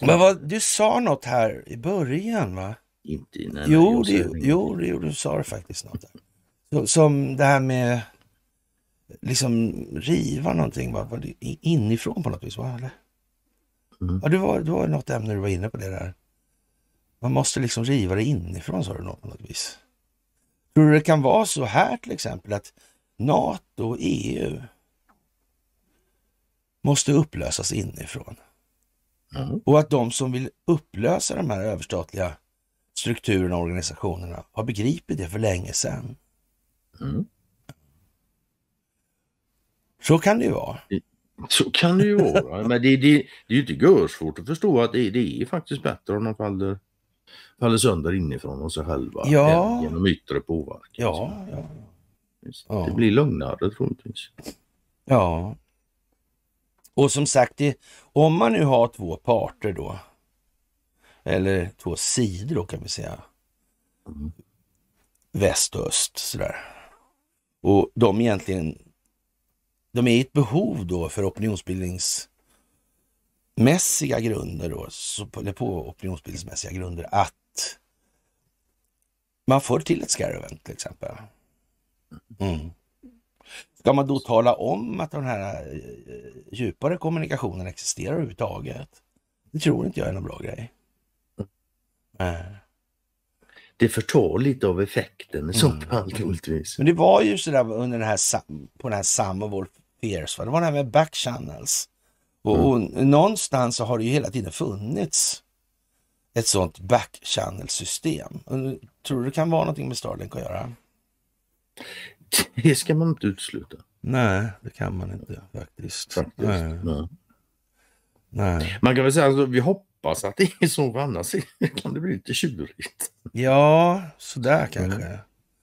Men vad, du sa något här i början va? Inte innan. Jo, det, jo, det, du sa det faktiskt något. Där. Som det här med liksom riva någonting, va? Inifrån på något vis? Va? Eller? Mm. Ja, det var, det var något ämne du var inne på det där. Man måste liksom riva det inifrån, sa du något på något vis. Tror du det kan vara så här till exempel att NATO och EU måste upplösas inifrån. Mm. Och att de som vill upplösa de här överstatliga strukturerna och organisationerna har begripit det för länge sedan. Mm. Så kan det ju vara. Så kan det ju vara. Men det, det, det är ju inte görsvårt att förstå att det, det är faktiskt bättre om de faller, faller sönder inifrån och sig själva ja. genom yttre påverkan. Ja, ja. Det blir lugnare troligtvis. Ja, och som sagt, det, om man nu har två parter då, eller två sidor då kan vi säga, mm. väst och öst sådär, och de egentligen de är i ett behov då för opinionsbildningsmässiga grunder då, eller på opinionsbildningsmässiga grunder att man får till ett scare till exempel. Mm. Ska man då tala om att den här eh, djupare kommunikationen existerar överhuvudtaget? Det tror inte jag är någon bra grej. Mm. Det förtar lite av effekten i så mm. fall troligtvis. Men det var ju sådär under den här, på den här Sum of All Fears, det var det här med backchannels. Och, mm. och någonstans så har det ju hela tiden funnits ett sånt backchannel-system. Tror du det kan vara någonting med Starlink att göra? Det ska man inte utesluta. Nej, det kan man inte faktiskt. faktiskt nej. Nej. nej. Man kan väl säga att alltså, vi hoppas att det är så, för annars kan det bli lite tjurigt. Ja, sådär kanske. Mm.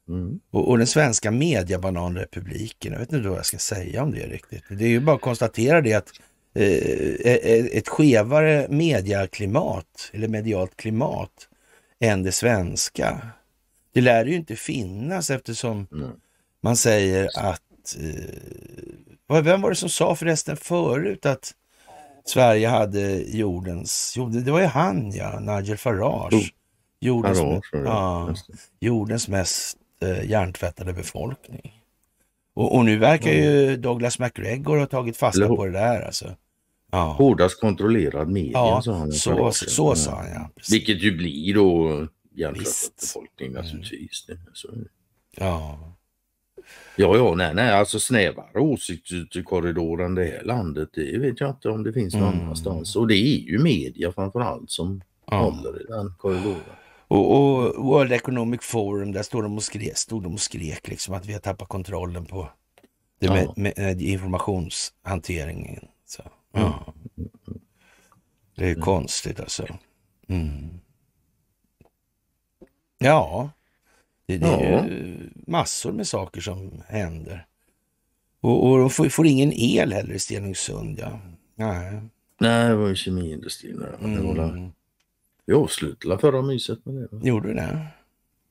Mm. Och, och, den svenska mediebananrepubliken, jag vet inte vad jag ska säga om det riktigt. Det är ju bara att konstatera det att eh, ett skevare mediaklimat, eller medialt klimat, än det svenska. Det lär ju inte finnas eftersom mm. Man säger att... Eh, vem var det som sa förresten förut att Sverige hade jordens... Jo, det var ju han ja, Nigel Farage. Oh. Jordens, Farage, ja, jordens mest eh, hjärntvättade befolkning. Och, och nu verkar mm. ju Douglas McGregor ha tagit fasta på det där. Alltså. Ja. Hårdast kontrollerad media, ja, sa han. Så, så, så sa han, ja. Precis. Vilket ju blir då hjärntvättad befolkning naturligtvis. Mm. Så. Ja. Ja, ja, nej, nej, alltså snävare åsiktskorridor än det här landet, det vet jag inte om det finns någon mm. annanstans. Och det är ju media framförallt som ja. håller i den korridoren. Och, och, World Economic Forum, där stod de och skrek, stod de och skrek liksom att vi har tappat kontrollen på det med, ja. med, med informationshanteringen. Så, ja. Det är mm. konstigt alltså. Mm. Ja, det, det är ja. ju massor med saker som händer. Och, och de får, får, ingen el heller i Stenungsund. Ja. Nej. Nej, det var ju kemiindustrin. Där. Mm. Vi avslutade förra myset med det. Va? Gjorde du det?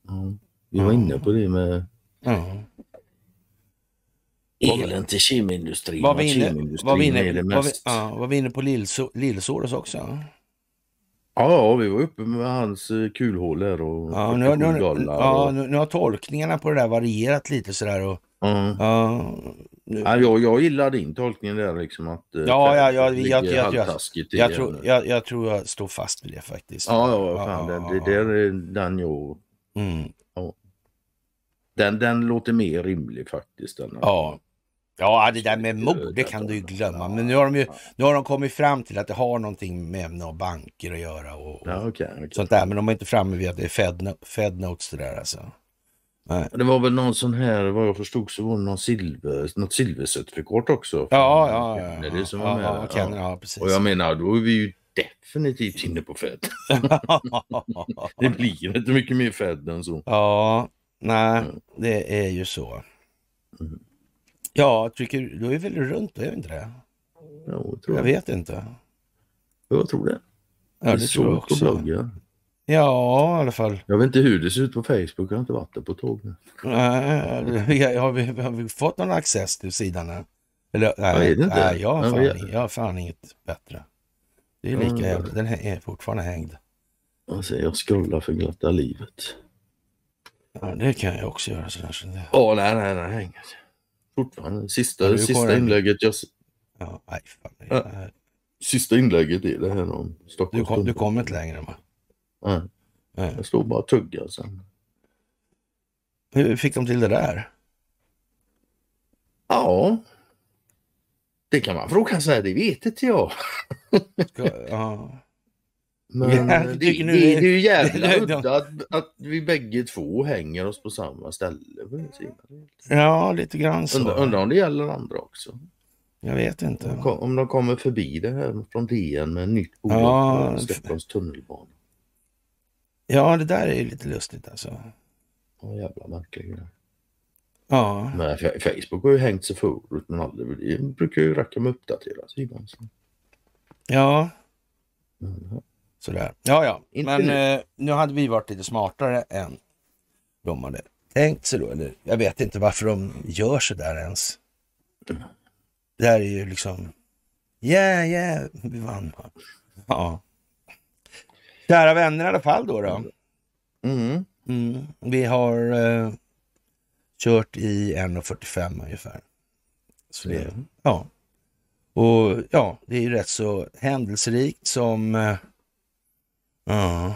Ja. Vi var inne på det med ja. elen till kemiindustrin. Var vi inne, var vi inne, var vi, ja, var vi inne på Lillsåros också? Ja, vi var uppe med hans eh, kulhål där och ja, nu, nu, ja, och... nu, nu har tolkningarna på det där varierat lite sådär. Och, mm. ja, nu... ja, jag, jag gillar din tolkning där liksom att eh, ja, ja, ja, jag, jag, jag, jag, tror, jag, jag tror jag står fast vid det faktiskt. Ja, ja, fan, ja, det, det, det är den jag... Mm. Den, den låter mer rimlig faktiskt. Den ja. Ja, det där med mord, kan du ju glömma. Men nu har, de ju, nu har de kommit fram till att det har någonting med några banker att göra och, och ja, okay, okay. sånt där. Men de är inte framme vid att det är Fed, Fed Notes det där alltså. Nej. Det var väl någon sån här, vad jag förstod så var det någon silver, något silvercertifikat också. Ja, ja, ja. Det som var med. Ja, ja, ja, precis. Och jag menar, då är vi ju definitivt inne på Fed. det blir inte mycket mer Fed än så. Ja, nej, det är ju så. Mm. Ja, tycker, du är väl runt, är inte det? Ja, jag, tror jag vet inte. Jag tror det. Ja, det, det tror jag också. På bloggen. Ja, i alla fall. Jag vet inte hur det ser ut på Facebook. Jag har inte varit där på tåg nu. Nej, har vi, har vi fått någon access till sidan? Här? Eller, nej, jag, inte. nej jag, har fan, jag, jag har fan inget bättre. Det är lika ja, Den är fortfarande hängd. Alltså, jag scrollar för glatta livet. Ja, det kan jag också göra. Det... oh, nej, nej, nej. Fortfarande. Sista, sista inlägget jag... Ja, nej, fan, ja. Sista inlägget är det här om Stockholm. Du, kom, du kommer inte längre va? Nej. nej. Jag står bara och tuggar sen. Hur fick de till det där? Ja. Det kan man fråga sig, det vet inte jag. ja. Men ja, det, det, det, det, är ju jävla udda att, att vi bägge två hänger oss på samma ställe. Ja, lite grann så. Undrar, undrar om det gäller andra också. Jag vet inte. Om, om de kommer förbi det här från DN med nytt bolag ja, på Stockholms tunnelbana. Ja, det där är lite lustigt alltså. Ja, jävla märkligt. Ja. Men Facebook har ju hängt sig förut, men aldrig, det brukar ju räcka med uppdatera sidan. Ja. Mm. Sådär. Ja, ja. Inte Men nu. Eh, nu hade vi varit lite smartare än de hade tänkt sig då. Eller, jag vet inte varför de gör så där ens. det här är ju liksom, yeah, yeah, vi vann. Ja. Kära vänner i alla fall då. då. Mm. Mm. Vi har eh, kört i 1.45 ungefär. Så det, mm. ja. Och ja, det är ju rätt så händelserikt som... Eh, ja.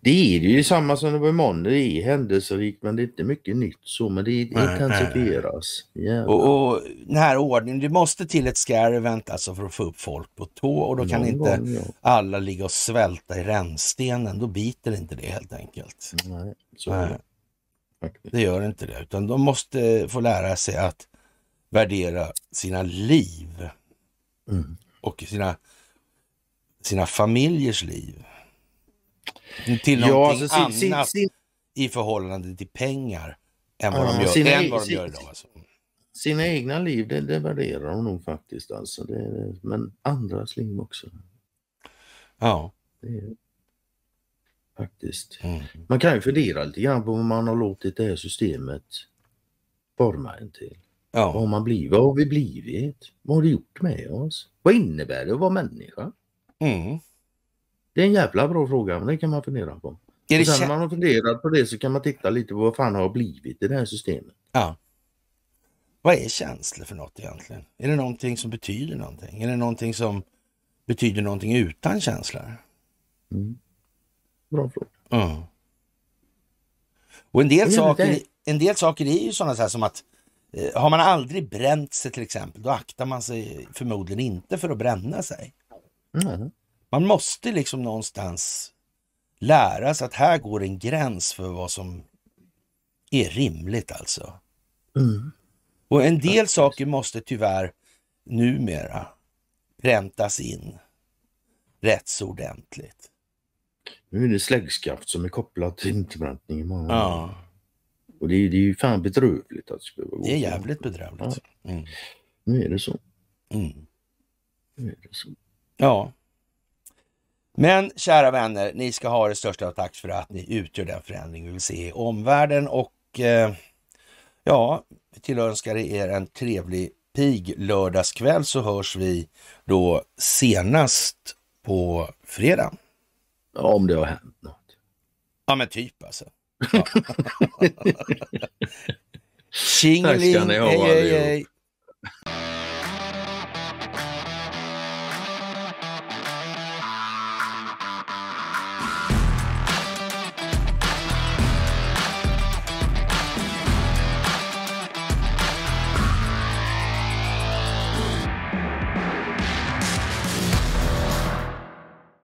Det är det ju samma som det var i måndag. Det är händelserikt men det är inte mycket nytt så. Men det intensifieras. Och, och den här ordningen, det måste till ett scare event alltså för att få upp folk på tå och då kan Någon inte gång, ja. alla ligga och svälta i rännstenen. Då biter inte det helt enkelt. Nej, så Nej. Det gör inte det, utan de måste få lära sig att värdera sina liv mm. och sina, sina familjers liv. Till någonting alltså, annat sin, sin, i förhållande till pengar än vad de gör, sina, än vad de gör idag. Alltså. Sina egna liv, det, det värderar de nog faktiskt. Alltså. Det, men andras liv också. Ja. Det faktiskt. Mm. Man kan ju fundera lite grann på vad man har låtit det här systemet forma en till. Ja. Vad har man blivit? Vad har vi blivit? Vad har det gjort med oss? Vad innebär det att vara människa? Mm. Det är en jävla bra fråga, men det kan man fundera på. Är och sen när man har funderat på det så kan man titta lite på vad fan har blivit i det här systemet. Ja. Vad är känslor för något egentligen? Är det någonting som betyder någonting? Är det någonting som betyder någonting utan känslor? Mm. Bra fråga. Mm. Och en del, saker, en del saker är ju sådana så som att eh, har man aldrig bränt sig till exempel, då aktar man sig förmodligen inte för att bränna sig. Mm. Man måste liksom någonstans lära sig att här går en gräns för vad som är rimligt alltså. Mm. Och en del saker måste tyvärr numera präntas in rätt så ordentligt. Nu är det släggskaft som är kopplat till interbrantning. Ja. Och det är, det är ju fan bedrövligt att det. Det är jävligt bedrövligt. Ja. Mm. Nu är det så. Mm. Nu är det så. Ja. Men kära vänner, ni ska ha det största av tack för att ni utgör den förändring vi vill se i omvärlden och eh, ja, vi tillönskar er en trevlig pig lördagskväll så hörs vi då senast på fredag. Ja, om det har hänt något. Ja, men typ alltså. Ja. Tjingeling, hej, hej, hej.